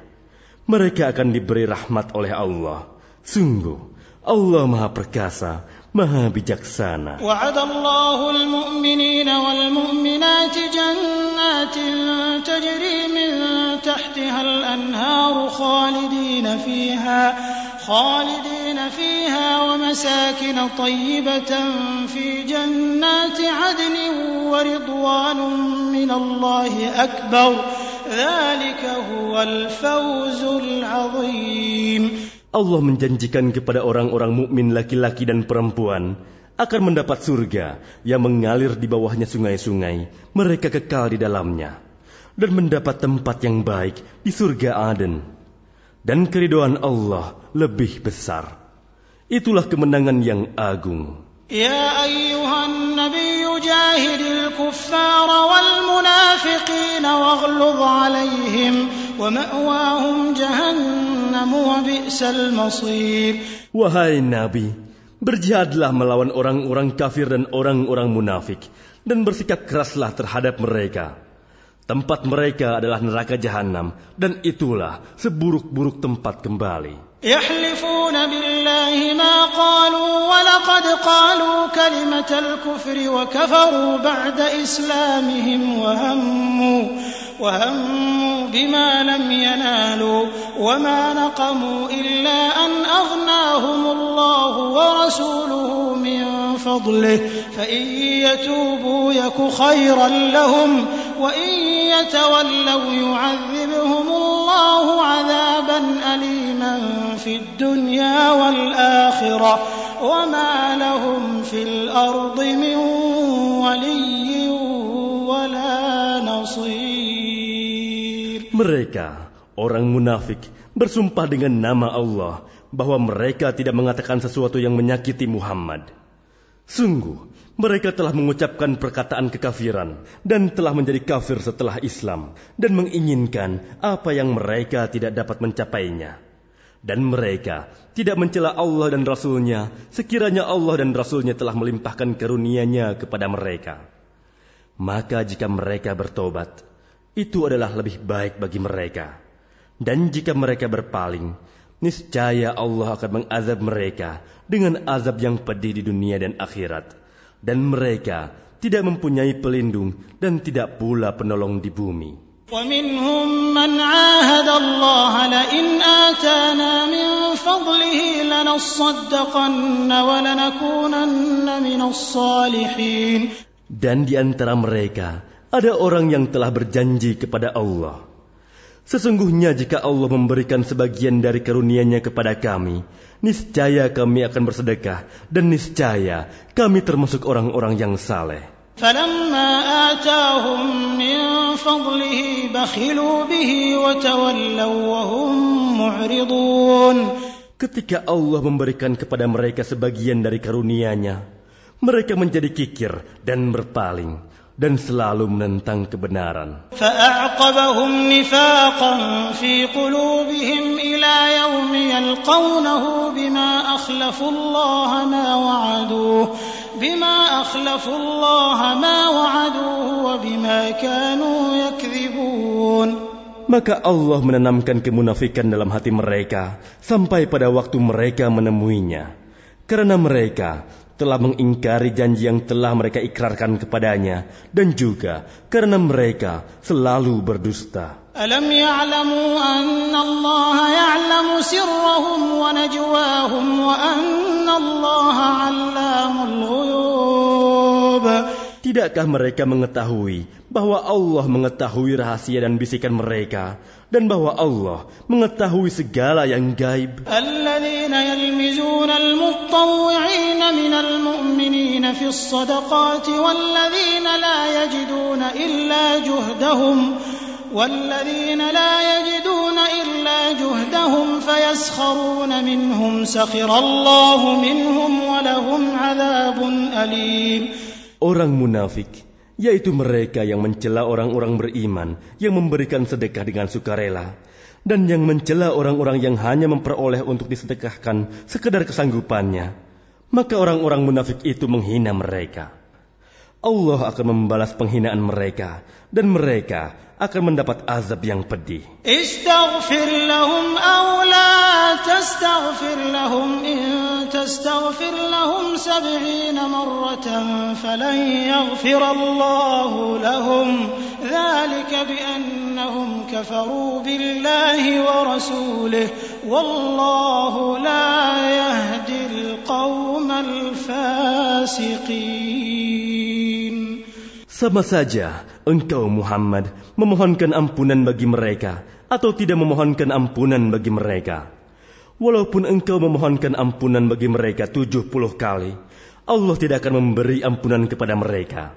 Mereka akan diberi rahmat oleh Allah. Sungguh, Allah Maha Perkasa, Maha Bijaksana. وعد الله المؤمنين والمؤمنات جنات تجري من تحتها الأنهار خالدين فيها خالدين فيها ومساكن طيبة في جنات عدن ورضوان من الله أكبر ذلك هو الفوز العظيم Allah menjanjikan kepada orang-orang mukmin laki-laki dan perempuan akan mendapat surga yang mengalir di bawahnya sungai-sungai, mereka kekal di dalamnya, dan mendapat tempat yang baik di surga Aden. dan keridoan Allah lebih besar. Itulah kemenangan yang agung. Ya ayyuhan nabiyyu jahidil kuffar wal munafiqin waghlub alaihim wa ma'wahum jahannam wa bi'sal masir. Wahai nabi, berjihadlah melawan orang-orang kafir dan orang-orang munafik dan bersikap keraslah terhadap mereka. Tempat mereka adalah neraka jahanam, dan itulah seburuk-buruk tempat kembali. يحلفون بالله ما قالوا ولقد قالوا كلمة الكفر وكفروا بعد إسلامهم وهموا وهموا بما لم ينالوا وما نقموا إلا أن أغناهم الله ورسوله من فضله فإن يتوبوا يك خيرا لهم وإن يتولوا يعذبهم الله عذابا أليما في الدنيا والآخرة وما لهم في الأرض من ولي ولا نصير Mereka, orang munafik, bersumpah dengan nama Allah bahwa mereka tidak mengatakan sesuatu yang menyakiti Muhammad. Sungguh, mereka telah mengucapkan perkataan kekafiran dan telah menjadi kafir setelah Islam dan menginginkan apa yang mereka tidak dapat mencapainya. Dan mereka tidak mencela Allah dan Rasulnya sekiranya Allah dan Rasulnya telah melimpahkan karunia-Nya kepada mereka. Maka jika mereka bertobat, itu adalah lebih baik bagi mereka. Dan jika mereka berpaling, niscaya Allah akan mengazab mereka dengan azab yang pedih di dunia dan akhirat. Dan mereka tidak mempunyai pelindung dan tidak pula penolong di bumi. ومنهم من عاهد الله لئن آتانا من فضله لنصدقن ولنكونن من الصالحين Dan di antara mereka ada orang yang telah berjanji kepada Allah. Sesungguhnya jika Allah memberikan sebagian dari karunia-Nya kepada kami, niscaya kami akan bersedekah dan niscaya kami termasuk orang-orang yang saleh. فلما آتاهم من فضله بخلوا به وتولوا وهم معرضون Ketika Allah memberikan kepada mereka sebagian dari karunia-Nya, mereka menjadi kikir dan berpaling dan selalu menentang kebenaran. فأعقبهم نفاقا في قلوبهم إلى يوم يلقونه بما أخلفوا الله ما وعدوه بما أخلفوا الله ما وعدوه وبما كانوا يكذبون Maka Allah menanamkan kemunafikan dalam hati mereka sampai pada waktu mereka menemuinya. Karena mereka telah mengingkari janji yang telah mereka ikrarkan kepadanya dan juga karena mereka selalu berdusta. ألم يعلموا أن الله يعلم سرهم ونجواهم وأن الله علام الغيوب Tidakkah mereka mengetahui bahwa Allah mengetahui rahasia dan bisikan mereka? Dan bahwa Allah mengetahui segala yang gaib? الذين يلمزون المطوعين من المؤمنين في الصدقات والذين لا يجدون إلا جهدهم والذين لا يجدون إلا جهدهم فيسخرون منهم سخر الله منهم ولهم عذاب أليم Orang munafik, yaitu mereka yang mencela orang-orang beriman yang memberikan sedekah dengan sukarela dan yang mencela orang-orang yang hanya memperoleh untuk disedekahkan sekedar kesanggupannya, maka orang-orang munafik itu menghina mereka. Allah akan membalas penghinaan mereka dan mereka akan mendapat azab yang pedih. استغفر لهم أو لا تستغفر لهم إن تستغفر لهم سبعين مرة فلن يغفر الله لهم ذلك بأنهم كفروا بالله ورسوله والله لا يهدي القوم الفاسقين Sama saja engkau Muhammad memohonkan ampunan bagi mereka atau tidak memohonkan ampunan bagi mereka. Walaupun engkau memohonkan ampunan bagi mereka tujuh puluh kali, Allah tidak akan memberi ampunan kepada mereka.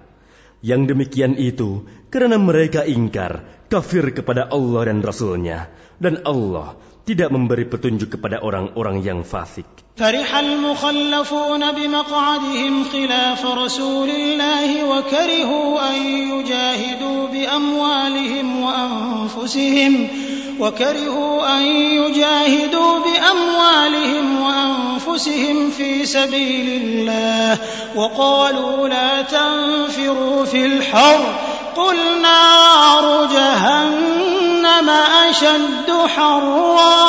Yang demikian itu karena mereka ingkar, kafir kepada Allah dan Rasulnya, dan Allah tidak memberi petunjuk kepada orang-orang yang fasik. فرح المخلفون بمقعدهم خلاف رسول الله وكرهوا أن يجاهدوا بأموالهم وأنفسهم وكرهوا أن يجاهدوا بأموالهم وأنفسهم في سبيل الله وقالوا لا تنفروا في الحر قل نار جهنم أشد حرا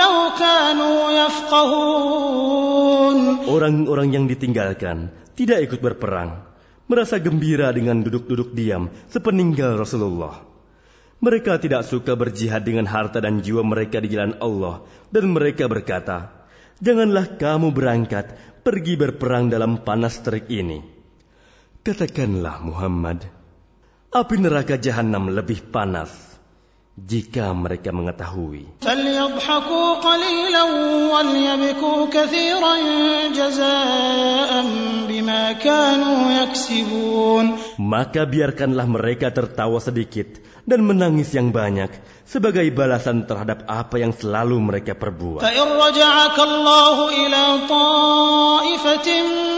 لو كانوا يفقهون Orang-orang yang ditinggalkan tidak ikut berperang, merasa gembira dengan duduk-duduk diam sepeninggal Rasulullah. Mereka tidak suka berjihad dengan harta dan jiwa mereka di jalan Allah, dan mereka berkata, "Janganlah kamu berangkat pergi berperang dalam panas terik ini." Katakanlah Muhammad, api neraka jahanam lebih panas jika mereka mengetahui. Maka biarkanlah mereka tertawa sedikit dan menangis yang banyak sebagai balasan terhadap apa yang selalu mereka perbuat. فإن رجعك الله إلى طائفة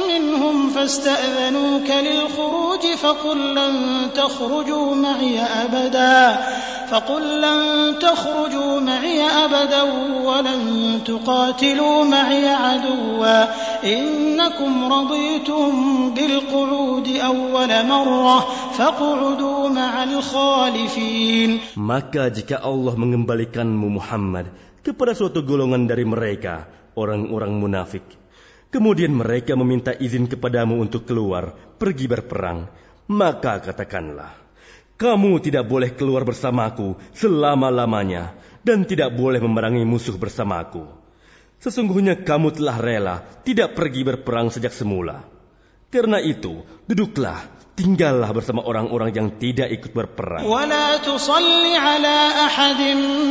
منهم فاستأذنوك للخروج فقل لن تخرجوا معي أبدا فقل لن تخرجوا معي أبدا ولن تقاتلوا معي عدوا إنكم رضيتم بالقعود أول مرة فاقعدوا مع الخالفين Maka jika Allah mengembalikanmu Muhammad kepada suatu golongan dari mereka, orang-orang munafik, kemudian mereka meminta izin kepadamu untuk keluar, pergi berperang, maka katakanlah, kamu tidak boleh keluar bersamaku selama-lamanya dan tidak boleh memerangi musuh bersamaku. Sesungguhnya kamu telah rela tidak pergi berperang sejak semula. Karena itu, duduklah, tinggallah bersama orang-orang yang tidak ikut berperang. ولا تصل على أحد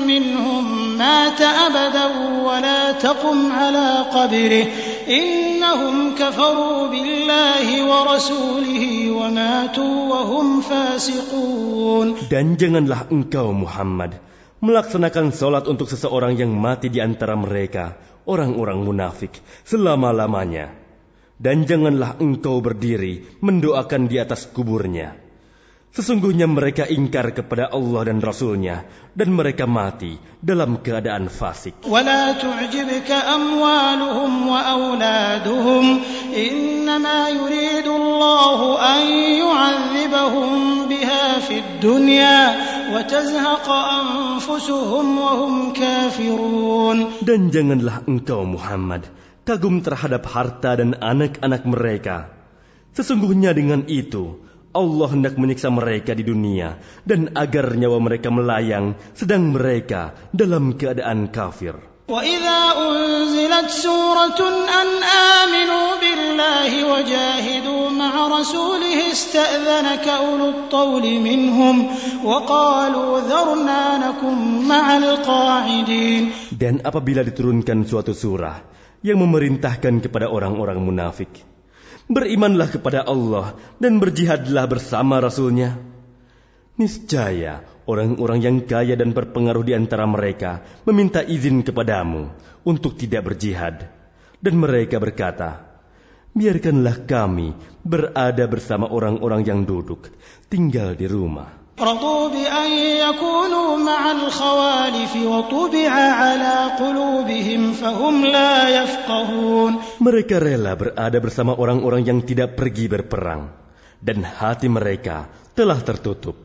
منهم مات أبدا ولا تقم على قبره إنهم كفروا بالله ورسوله وماتوا وهم فاسقون Dan janganlah engkau Muhammad melaksanakan sholat untuk seseorang yang mati di antara mereka, orang-orang munafik, selama-lamanya. Dan janganlah engkau berdiri mendoakan di atas kuburnya. Sesungguhnya mereka ingkar kepada Allah dan Rasulnya, dan mereka mati dalam keadaan fasik. ولا تعجبك أموالهم وأولادهم إنما يريد الله أن يعذبهم بها في الدنيا وتزهق أنفسهم وهم كافرون Dan janganlah engkau Muhammad kagum terhadap harta dan anak-anak mereka. Sesungguhnya dengan itu, Allah hendak menyiksa mereka di dunia dan agar nyawa mereka melayang sedang mereka dalam keadaan kafir. وإذا أنزلت سورة أن آمنوا بالله وجاهدوا مع رسوله استأذنك أولو الطول منهم وقالوا ذرنا نكن مع القاعدين Dan apabila diturunkan suatu surah yang memerintahkan kepada orang-orang munafik, berimanlah kepada Allah dan berjihadlah bersama Rasulnya. Niscaya orang-orang yang kaya dan berpengaruh di antara mereka meminta izin kepadamu untuk tidak berjihad. Dan mereka berkata, biarkanlah kami berada bersama orang-orang yang duduk, tinggal di rumah. رضوا بأن يكونوا مع الخوالف وطبع على قلوبهم فهم لا يفقهون Mereka rela berada bersama orang-orang yang tidak pergi berperang, dan hati mereka telah tertutup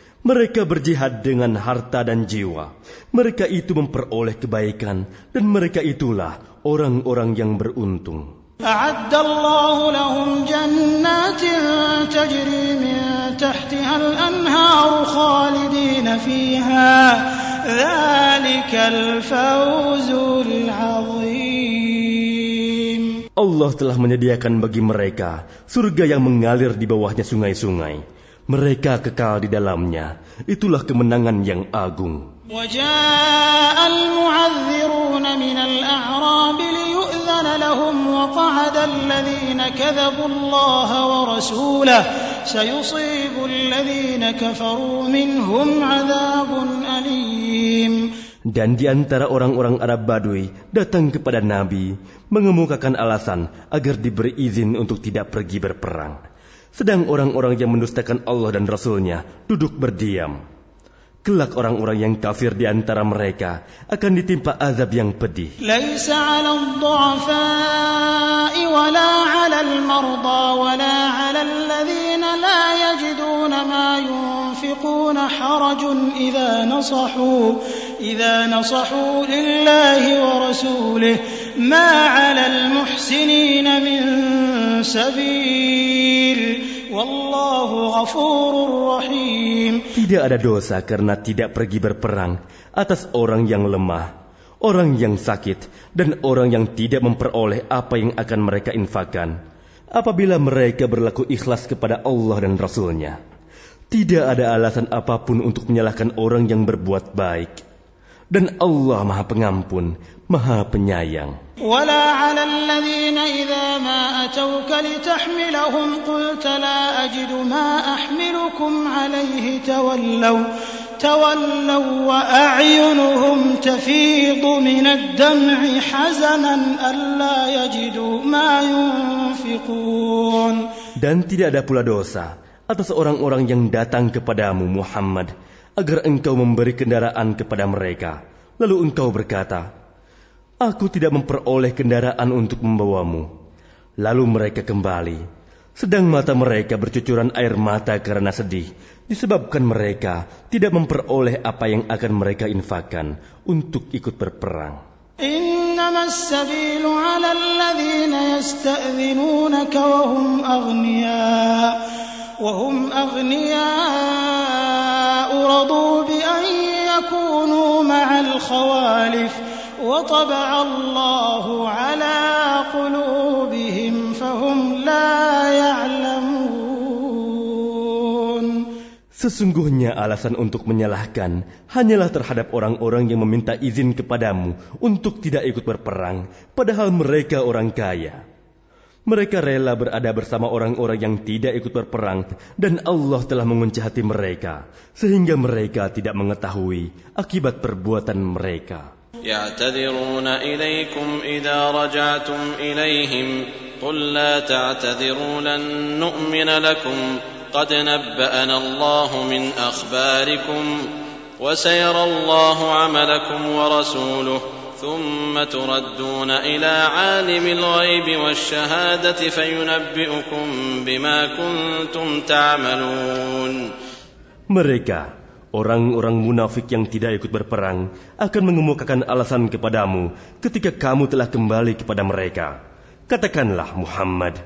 mereka berjihad dengan harta dan jiwa. Mereka itu memperoleh kebaikan dan mereka itulah orang-orang yang beruntung. أعد الله لهم جنات تجري من تحتها الأنهار خالدين فيها ذلك الفوز العظيم Allah telah menyediakan bagi mereka surga yang mengalir di bawahnya sungai-sungai. Mereka kekal di dalamnya. Itulah kemenangan yang agung. وجاء المعذرون من الأعراب ليؤذن لهم وقعد الذين كذبوا الله ورسوله سيصيب الذين كفروا منهم عذاب أليم Dan di antara orang-orang Arab Badui datang kepada Nabi mengemukakan alasan agar diberi izin untuk tidak pergi berperang. Sedang orang-orang yang mendustakan Allah dan Rasulnya duduk berdiam. Kelak orang-orang yang kafir di antara mereka akan ditimpa azab yang pedih. Laisa 'alal du'afa'i wa la 'alal marda wa la ala al-lazina la yajiduna ma yun ينفقون حرج إذا نصحوا إذا نصحوا لله ورسوله ما على المحسنين من سبيل والله غفور رحيم Tidak ada dosa karena tidak pergi berperang atas orang yang lemah, orang yang sakit, dan orang yang tidak memperoleh apa yang akan mereka infakkan. Apabila mereka berlaku ikhlas kepada Allah dan Rasulnya, tidak ada alasan apapun untuk menyalahkan orang yang berbuat baik. Dan Allah Maha Pengampun, Maha Penyayang. ولا على الذين إذا ما أتوك لتحملهم قلت لا أجد ما أحملكم عليه تولوا تولوا وأعينهم تفيض من الدمع حزنا ألا يجدوا ما ينفقون Dan tidak ada pula dosa atas orang-orang yang datang kepadamu Muhammad agar engkau memberi kendaraan kepada mereka. Lalu engkau berkata, Aku tidak memperoleh kendaraan untuk membawamu. Lalu mereka kembali. Sedang mata mereka bercucuran air mata karena sedih. Disebabkan mereka tidak memperoleh apa yang akan mereka infakkan untuk ikut berperang. إنما السبيل على الذين يستأذنونك وهم أغنياء وهم أغنياء رضوا بأن يكونوا مع الخوالف وطبع الله على قلوبهم فهم لا يعلمون Sesungguhnya alasan untuk menyalahkan hanyalah terhadap orang-orang yang meminta izin kepadamu untuk tidak ikut berperang, padahal mereka orang kaya. Mereka rela berada bersama orang-orang yang tidak ikut berperang, dan Allah telah mengunci hati mereka, sehingga mereka tidak mengetahui akibat perbuatan mereka. يعتذرون إليكم إذا رجعتم إليهم قل لا تعتذروا لن نؤمن لكم قد نبأنا الله من أخباركم وسيرى الله عملكم ورسوله ثم تردون إلى عالم الغيب والشهادة فينبئكم بما كنتم تعملون Mereka, orang-orang munafik yang tidak ikut berperang, akan mengemukakan alasan kepadamu ketika kamu telah kembali kepada mereka. Katakanlah Muhammad,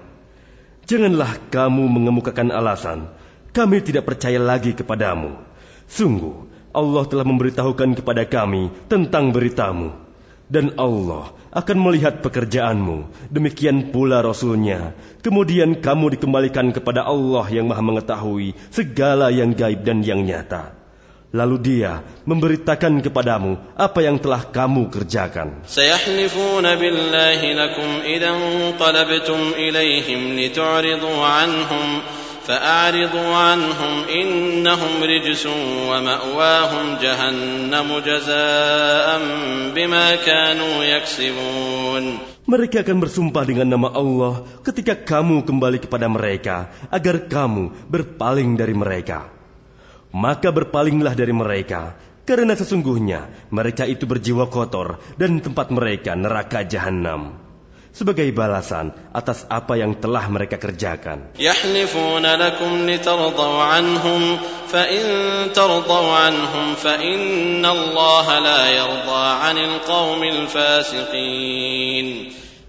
janganlah kamu mengemukakan alasan, kami tidak percaya lagi kepadamu. Sungguh, Allah telah memberitahukan kepada kami tentang beritamu. dan Allah akan melihat pekerjaanmu. Demikian pula Rasulnya. Kemudian kamu dikembalikan kepada Allah yang maha mengetahui segala yang gaib dan yang nyata. Lalu dia memberitakan kepadamu apa yang telah kamu kerjakan. billahi lakum idan qalabtum litu'ridu anhum. فأعرضوا عنهم إنهم رجس ومأواهم جهنم جزاء بما كانوا يكسبون Mereka akan bersumpah dengan nama Allah ketika kamu kembali kepada mereka, agar kamu berpaling dari mereka. Maka berpalinglah dari mereka, karena sesungguhnya mereka itu berjiwa kotor dan tempat mereka neraka jahanam. sebagai balasan atas apa yang telah mereka kerjakan.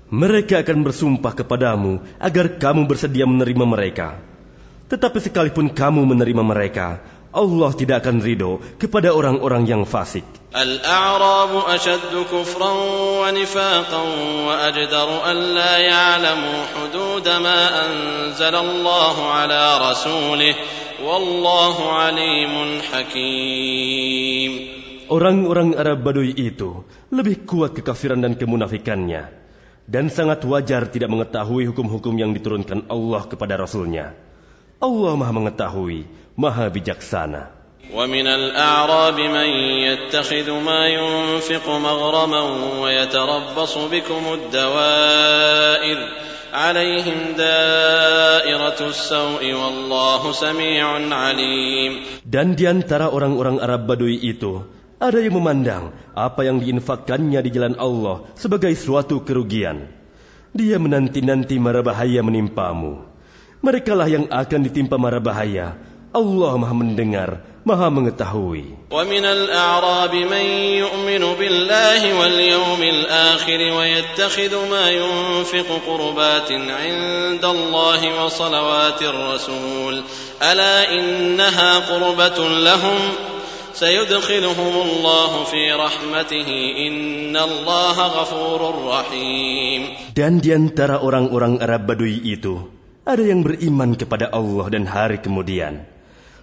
Mereka akan bersumpah kepadamu agar kamu bersedia menerima mereka. Tetapi sekalipun kamu menerima mereka, Allah tidak akan ridho kepada orang-orang yang fasik. Orang-orang Arab Baduy itu lebih kuat kekafiran dan kemunafikannya dan sangat wajar tidak mengetahui hukum-hukum yang diturunkan Allah kepada Rasulnya. Allah maha mengetahui, maha bijaksana. ومن الأعراب من يتخذ ما ينفق مغرما ويتربص بكم الدوائر عليهم دائرة السوء والله سميع عليم Dan di antara orang-orang Arab Baduy itu, ada yang memandang apa yang diinfakkannya di jalan Allah sebagai suatu kerugian. Dia menanti-nanti mara bahaya menimpamu. Merekalah yang akan ditimpa mara bahaya. Allah maha mendengar, maha mengetahui. ومن الأعراب من يؤمن بالله واليوم الآخر ويتخذ ما ينفق قربات عند الله وصلوات الرسول ألا إنها قربة لهم سيدخلهم الله في رحمته إن الله غفور رحيم Dan di antara orang-orang Arab Baduy itu, ada yang beriman kepada Allah dan hari kemudian,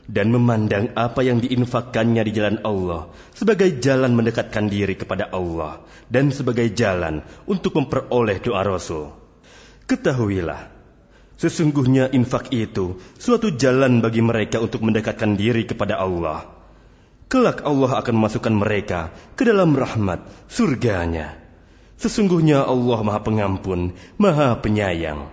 dan memandang apa yang diinfakkannya di jalan Allah sebagai jalan mendekatkan diri kepada Allah dan sebagai jalan untuk memperoleh doa Rasul. Ketahuilah, sesungguhnya infak itu suatu jalan bagi mereka untuk mendekatkan diri kepada Allah. Kelak Allah akan memasukkan mereka ke dalam rahmat surganya. Sesungguhnya Allah Maha Pengampun, Maha Penyayang.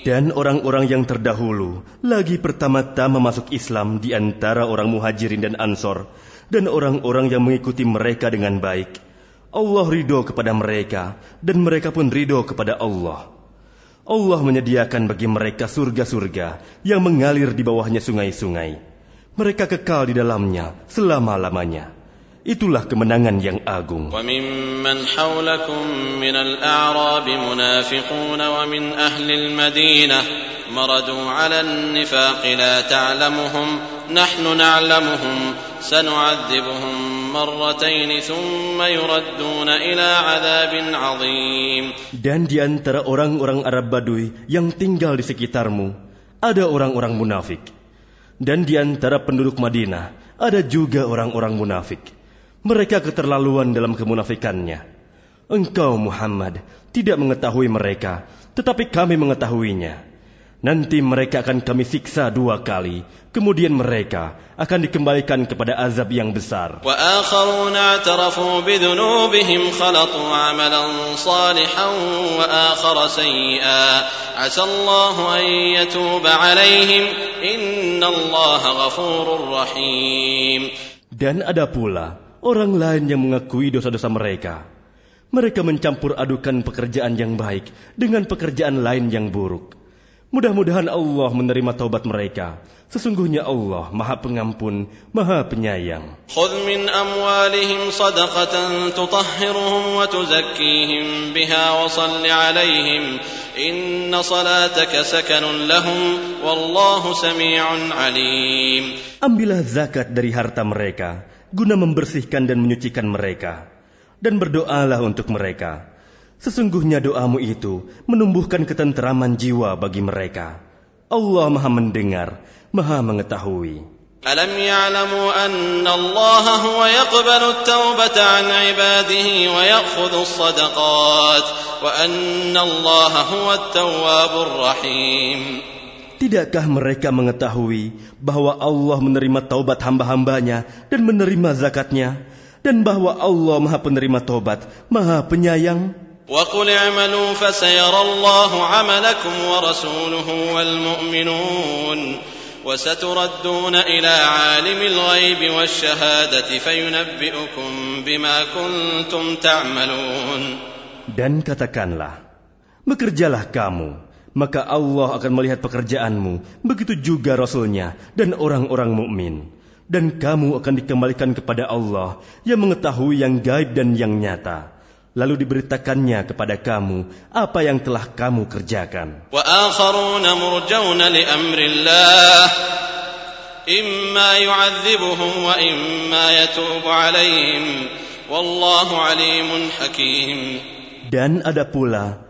Dan orang-orang yang terdahulu lagi pertama-tama masuk Islam di antara orang muhajirin dan ansor dan orang-orang yang mengikuti mereka dengan baik. Allah ridho kepada mereka dan mereka pun ridho kepada Allah. Allah menyediakan bagi mereka surga-surga yang mengalir di bawahnya sungai-sungai. Mereka kekal di dalamnya selama-lamanya. Itulah kemenangan yang agung. وممن حولكم من الأعراب منافقون ومن أهل المدينة مردوا على النفاق لا تعلمهم نحن نعلمهم سنعذبهم مرتين ثم يردون إلى عذاب عظيم Dan di antara orang-orang Arab Baduy yang tinggal di sekitarmu, ada orang-orang munafik. Dan di antara penduduk Madinah, ada juga orang-orang munafik. Mereka keterlaluan dalam kemunafikannya. Engkau Muhammad tidak mengetahui mereka, tetapi kami mengetahuinya. Nanti mereka akan kami siksa dua kali, kemudian mereka akan dikembalikan kepada azab yang besar. Dan ada pula orang lain yang mengakui dosa-dosa mereka. Mereka mencampur adukan pekerjaan yang baik dengan pekerjaan lain yang buruk. Mudah-mudahan Allah menerima taubat mereka. Sesungguhnya Allah Maha Pengampun, Maha Penyayang. خذ من أموالهم صدقة تطهرهم وتزكيهم بها وصل عليهم إن صلاتك سكن لهم والله سميع عليم Ambillah zakat dari harta mereka, guna membersihkan dan menyucikan mereka. Dan berdoalah untuk mereka. Sesungguhnya doamu itu menumbuhkan ketenteraman jiwa bagi mereka. Allah Maha Mendengar, Maha Mengetahui. ألم يعلموا أن الله هو يقبل التوبة عن عباده ويأخذ الصدقات وأن الله هو التواب الرحيم Tidakkah mereka mengetahui bahwa Allah menerima taubat hamba-hambanya dan menerima zakatnya dan bahwa Allah Maha penerima taubat, Maha penyayang? وقل اعملوا فسيرى الله عملكم ورسوله والمؤمنون وستردون إلى عالم الغيب والشهادة فينبئكم بما كنتم تعملون Dan katakanlah, bekerjalah kamu, maka Allah akan melihat pekerjaanmu, begitu juga Rasulnya dan orang-orang mukmin. Dan kamu akan dikembalikan kepada Allah yang mengetahui yang gaib dan yang nyata. Lalu diberitakannya kepada kamu apa yang telah kamu kerjakan. Dan ada pula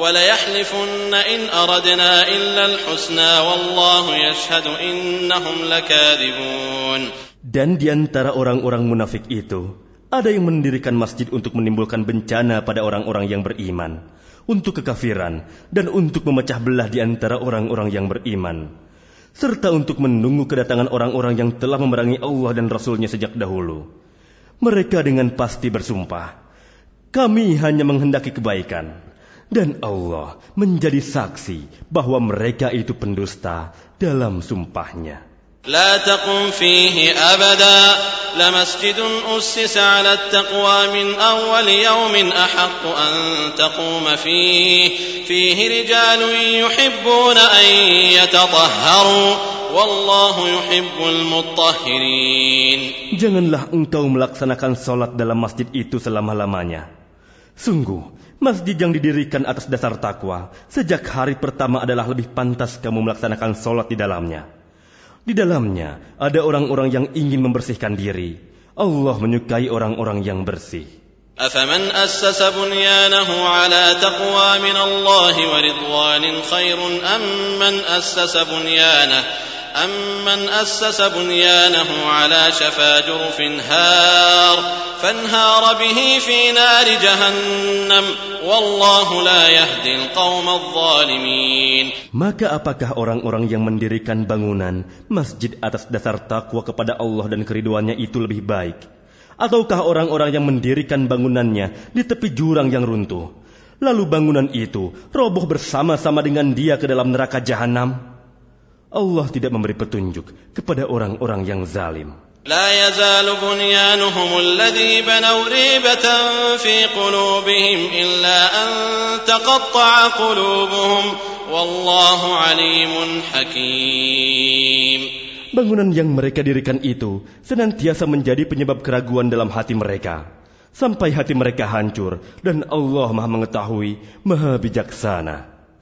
وليحلفن إن أردنا إلا الحسنى والله يشهد إنهم لكاذبون Dan di antara orang-orang munafik itu, ada yang mendirikan masjid untuk menimbulkan bencana pada orang-orang yang beriman, untuk kekafiran, dan untuk memecah belah di antara orang-orang yang beriman, serta untuk menunggu kedatangan orang-orang yang telah memerangi Allah dan Rasul-Nya sejak dahulu. Mereka dengan pasti bersumpah, kami hanya menghendaki kebaikan, dan Allah menjadi saksi bahwa mereka itu pendusta dalam sumpahnya. لا تقم فيه أبدا لمسجد أسس على التقوى من أول يوم أحق أن تقوم فيه فيه رجال يحبون أن يتطهروا والله يحب المطهرين Janganlah engkau melaksanakan sholat dalam masjid itu selama-lamanya. Sungguh, masjid yang didirikan atas dasar takwa sejak hari pertama adalah lebih pantas kamu melaksanakan sholat di dalamnya. Di dalamnya ada orang-orang yang ingin membersihkan diri. Allah menyukai orang-orang yang bersih. أفمن أسس بنيانه على تقوى من الله ورضوان خير أم من أسس بنيانه أمن أسس بنيانه على شفا جرف هار فانهار به في نار جهنم والله لا يهدي القوم الظالمين Maka apakah orang-orang yang mendirikan bangunan masjid atas dasar takwa kepada Allah dan keriduannya itu lebih baik? Ataukah orang-orang yang mendirikan bangunannya di tepi jurang yang runtuh? Lalu bangunan itu roboh bersama-sama dengan dia ke dalam neraka jahanam? Allah tidak memberi petunjuk kepada orang-orang yang zalim. لا يزال بنيانهم الذي بنوا ريبة في قلوبهم إلا أن تقطع قلوبهم والله عليم حكيم Bangunan yang mereka dirikan itu senantiasa menjadi penyebab keraguan dalam hati mereka. Sampai hati mereka hancur dan Allah maha mengetahui, maha bijaksana.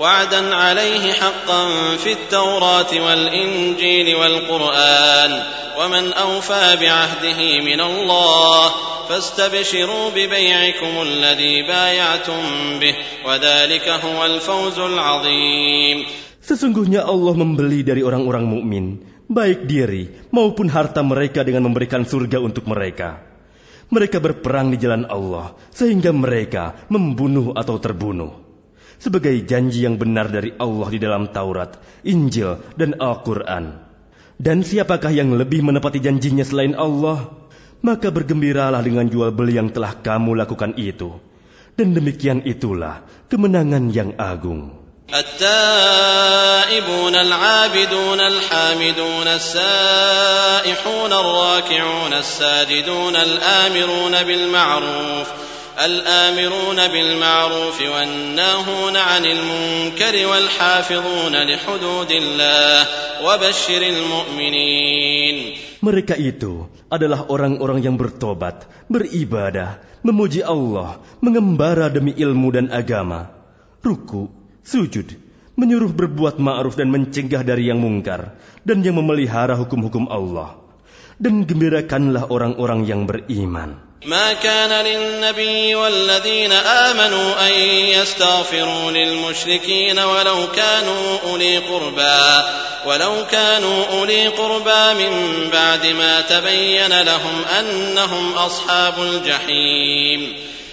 وعدا عليه حقا في التوراة والإنجيل والقرآن ومن أوفى بعهده من الله فاستبشروا ببيعكم الذي بايعتم به وذلك هو الفوز العظيم Sesungguhnya Allah membeli dari orang-orang mukmin baik diri maupun harta mereka dengan memberikan surga untuk mereka. Mereka berperang di jalan Allah sehingga mereka membunuh atau terbunuh. Sebagai janji yang benar dari Allah di dalam Taurat, Injil, dan Al-Quran. Dan siapakah yang lebih menepati janjinya selain Allah? maka bergembiralah dengan jual beli yang telah kamu lakukan itu. Dan demikian itulah kemenangan yang agung. التائبون العابدون الحامدون السائحون الراكعون الساجدون الآمرون بالمعروف الآمرون بالمعروف والناهون عن المنكر والحافظون لحدود الله وبشر المؤمنين Mereka itu adalah orang-orang yang bertobat, beribadah, memuji Allah, mengembara demi ilmu dan agama, ruku, sujud, menyuruh berbuat ma'ruf dan mencegah dari yang mungkar, dan yang memelihara hukum-hukum Allah. Dan gembirakanlah orang-orang yang beriman. ما كان للنبي والذين آمنوا أن يستغفروا للمشركين ولو كانوا أولي قربى ولو كانوا أولي قربى من بعد ما تبين لهم أنهم أصحاب الجحيم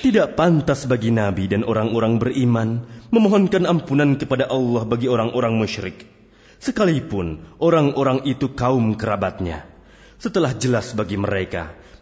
Tidak pantas bagi Nabi dan orang-orang beriman memohonkan ampunan kepada Allah bagi orang-orang musyrik, sekalipun orang-orang itu kaum kerabatnya. Setelah jelas bagi mereka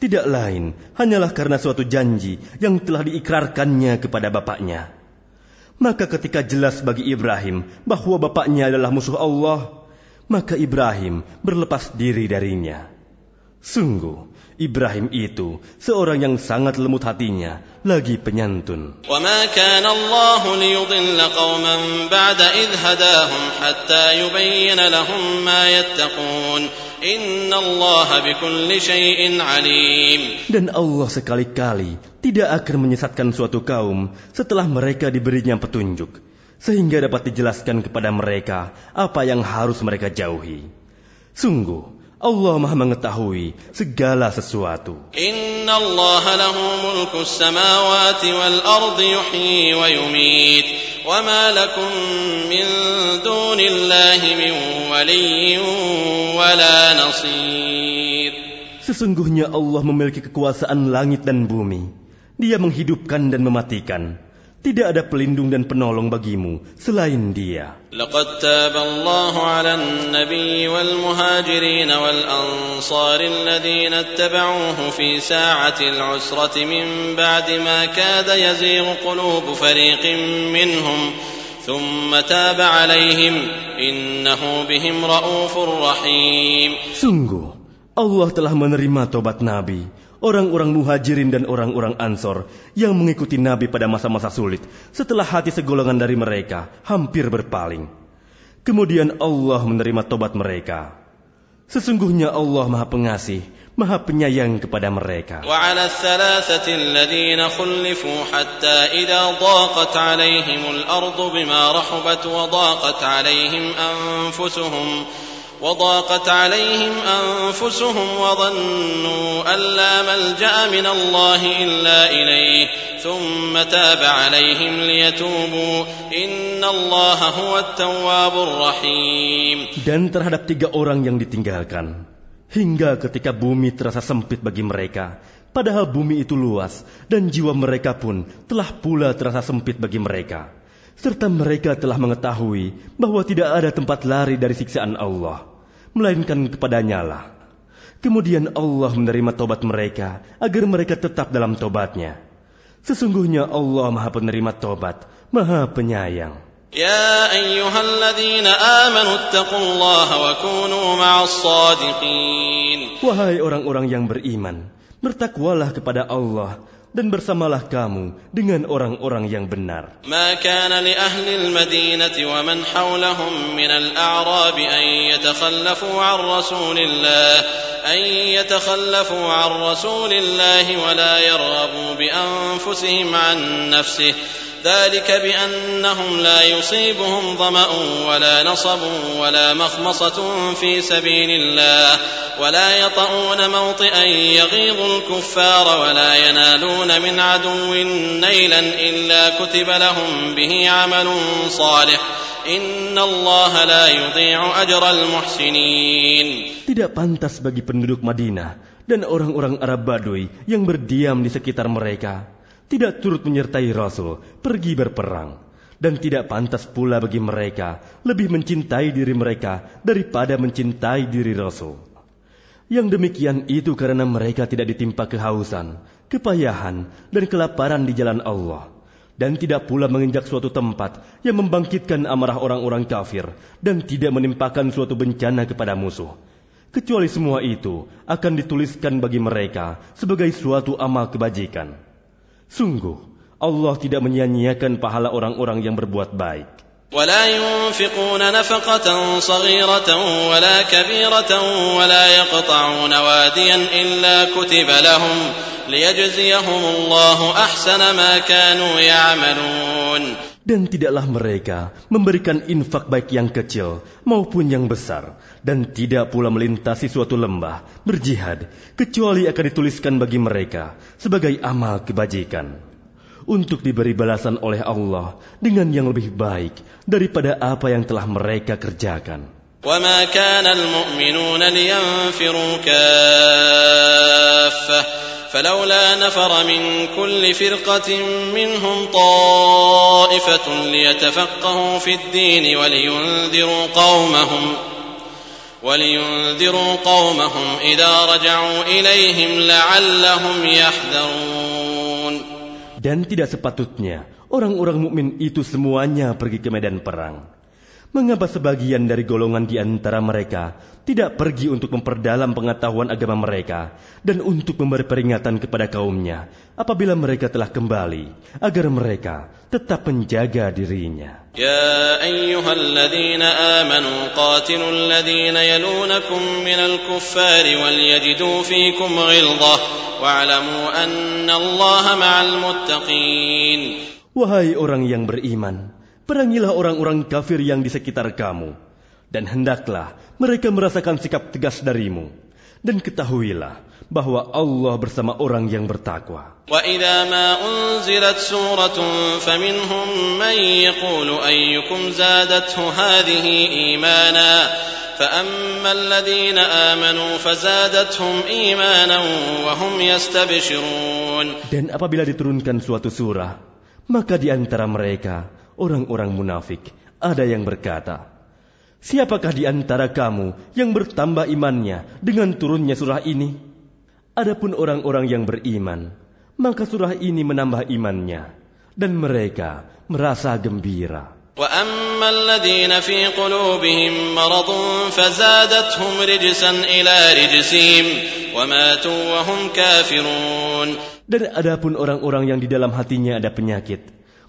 tidak lain hanyalah karena suatu janji yang telah diikrarkannya kepada bapaknya. Maka ketika jelas bagi Ibrahim bahwa bapaknya adalah musuh Allah, maka Ibrahim berlepas diri darinya. Sungguh, Ibrahim itu seorang yang sangat lembut hatinya, lagi penyantun. وما كان الله ليضل قوما بعد إذ هداهم حتى يبين لهم ما يتقون إن الله بكل شيء عليم Dan Allah sekali-kali tidak akan menyesatkan suatu kaum setelah mereka diberinya petunjuk, sehingga dapat dijelaskan kepada mereka apa yang harus mereka jauhi. Sungguh, Allah Maha mengetahui segala sesuatu. Inna Allah lahu mulku samawati wal ardi yuhyi wa yumit wa ma lakum min dunillahi min waliyyin wa la nasir. Sesungguhnya Allah memiliki kekuasaan langit dan bumi. Dia menghidupkan dan mematikan. Tidak ada pelindung dan penolong bagimu selain Dia. لقد تاب الله على النبي والمهاجرين والأنصار الذين اتبعوه في ساعة العسرة من بعد ما كاد يزيغ قلوب فريق منهم ثم تاب عليهم إنه بهم رؤوف رحيم Sungguh, Allah telah menerima tobat Nabi, orang-orang muhajirin dan orang-orang ansor yang mengikuti Nabi pada masa-masa sulit setelah hati segolongan dari mereka hampir berpaling. Kemudian Allah menerima tobat mereka. Sesungguhnya Allah Maha Pengasih, Maha Penyayang kepada mereka. وعلى الثلاثة الذين خلفوا حتى إذا ضاقت عليهم الأرض بما رحبت وضاقت عليهم أنفسهم وضاقت عليهم أنفسهم وظنوا أن لا ملجأ من الله إلا إليه ثم تاب عليهم ليتوبوا إن الله هو التواب الرحيم Dan terhadap tiga orang yang ditinggalkan, hingga ketika bumi terasa sempit bagi mereka, padahal bumi itu luas dan jiwa mereka pun telah pula terasa sempit bagi mereka. Serta mereka telah mengetahui bahwa tidak ada tempat lari dari siksaan Allah, melainkan kepadanya lah. Kemudian Allah menerima tobat mereka agar mereka tetap dalam tobatnya. Sesungguhnya Allah Maha Penerima Tobat, Maha Penyayang. Ya ayyuhalladzina amanu taqullaha wa kunu ma'as sadiqin. Wahai orang-orang yang beriman, bertakwalah kepada Allah dan bersamalah kamu dengan orang-orang yang benar. ما كان لأهل المدينة ومن حولهم من الأعراب أن يتخلفوا عن رسول الله أن يتخلفوا عن رسول الله ولا يرغبوا بأنفسهم عن نفسه ذلك بأنهم لا يصيبهم ظمأ ولا نصب ولا مخمصة في سبيل الله ولا يطؤون موطئا يغيظ الكفار ولا ينالون من عدو نيلا إلا كتب لهم به عمل صالح. إن الله لا يضيع أجر المحسنين. Tidak pantas bagi penduduk Madinah dan orang-orang Arab Baduy yang berdiam di sekitar mereka. Tidak turut menyertai Rasul pergi berperang. Dan tidak pantas pula bagi mereka lebih mencintai diri mereka daripada mencintai diri Rasul. Yang demikian itu karena mereka tidak ditimpa kehausan, kepayahan, dan kelaparan di jalan Allah. Dan tidak pula menginjak suatu tempat yang membangkitkan amarah orang-orang kafir dan tidak menimpakan suatu bencana kepada musuh. Kecuali semua itu akan dituliskan bagi mereka sebagai suatu amal kebajikan. Sungguh, Allah tidak menyia-nyiakan pahala orang-orang yang berbuat baik. ولا ينفقون نفقة صغيرة ولا كبيرة ولا يقطعون واديا إلا كتب لهم ليجزيهم الله أحسن ما كانوا يعملون Dan tidaklah mereka memberikan infak baik yang kecil maupun yang besar, dan tidak pula melintasi suatu lembah berjihad, kecuali akan dituliskan bagi mereka sebagai amal kebajikan untuk diberi balasan oleh Allah dengan yang lebih baik daripada apa yang telah mereka kerjakan. وما كان المؤمنون لينفروا كافة فلولا نفر من كل فرقة منهم طائفة ليتفقهوا في الدين ولينذروا قومهم ولينذروا قومهم إذا رجعوا إليهم لعلهم يحذرون Dan tidak sepatutnya orang-orang mukmin itu semuanya pergi ke medan perang. mengapa sebagian dari golongan di antara mereka tidak pergi untuk memperdalam pengetahuan agama mereka dan untuk memberi peringatan kepada kaumnya apabila mereka telah kembali agar mereka tetap menjaga dirinya. Ya ayyuhalladzina amanu yalunakum minal kuffari wal yajidu fikum ghildah wa'alamu anna allaha ma'al muttaqin. Wahai orang yang beriman, perangilah orang-orang kafir yang di sekitar kamu, dan hendaklah mereka merasakan sikap tegas darimu. Dan ketahuilah bahwa Allah bersama orang yang bertakwa. وإذا ما أنزلت سورة فمنهم من يقول أيكم زادته هذه إيمانا فأما الذين آمنوا فزادتهم إيمانا وهم يستبشرون Dan apabila diturunkan suatu surah, maka di antara mereka, orang-orang munafik, ada yang berkata, Siapakah di antara kamu yang bertambah imannya dengan turunnya surah ini? Adapun orang-orang yang beriman, maka surah ini menambah imannya, dan mereka merasa gembira. وأما الذين في قلوبهم مرض فزادتهم رجسا إلى رجسهم وماتوا وهم كافرون Dan adapun orang-orang yang di dalam hatinya ada penyakit,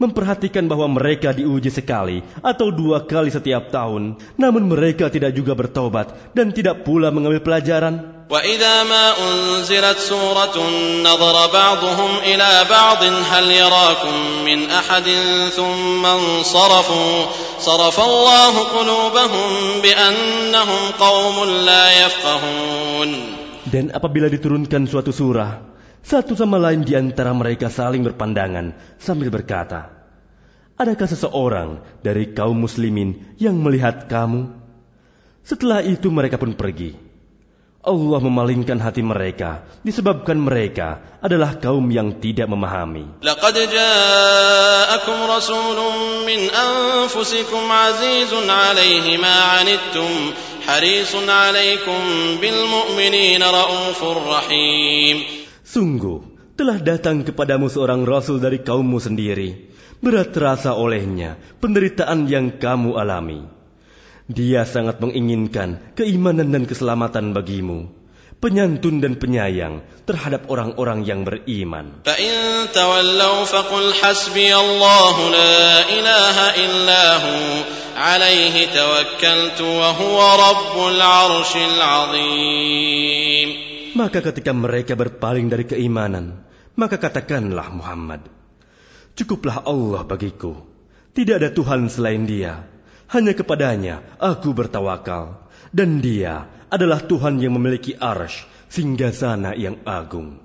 memperhatikan bahwa mereka diuji sekali atau dua kali setiap tahun, namun mereka tidak juga bertobat dan tidak pula mengambil pelajaran. وإذا ما أنزلت سورة نظر بعضهم إلى بعض هل يراكم من أحد ثم انصرفوا صرف الله قلوبهم بأنهم قوم لا يفقهون Dan apabila diturunkan suatu surah, satu sama lain di antara mereka saling berpandangan sambil berkata, Adakah seseorang dari kaum muslimin yang melihat kamu? Setelah itu mereka pun pergi. Allah memalingkan hati mereka disebabkan mereka adalah kaum yang tidak memahami. Laqad ja'akum rasulun min anfusikum azizun 'alaihi ma harisun 'alaikum bil mu'minina raufur rahim. Sungguh, telah datang kepadamu seorang rasul dari kaummu sendiri. Berat terasa olehnya penderitaan yang kamu alami. Dia sangat menginginkan keimanan dan keselamatan bagimu. Penyantun dan penyayang terhadap orang-orang yang beriman. Maka ketika mereka berpaling dari keimanan, maka katakanlah Muhammad, Cukuplah Allah bagiku. Tidak ada Tuhan selain dia. Hanya kepadanya aku bertawakal. Dan dia adalah Tuhan yang memiliki arsh, singgasana yang agung.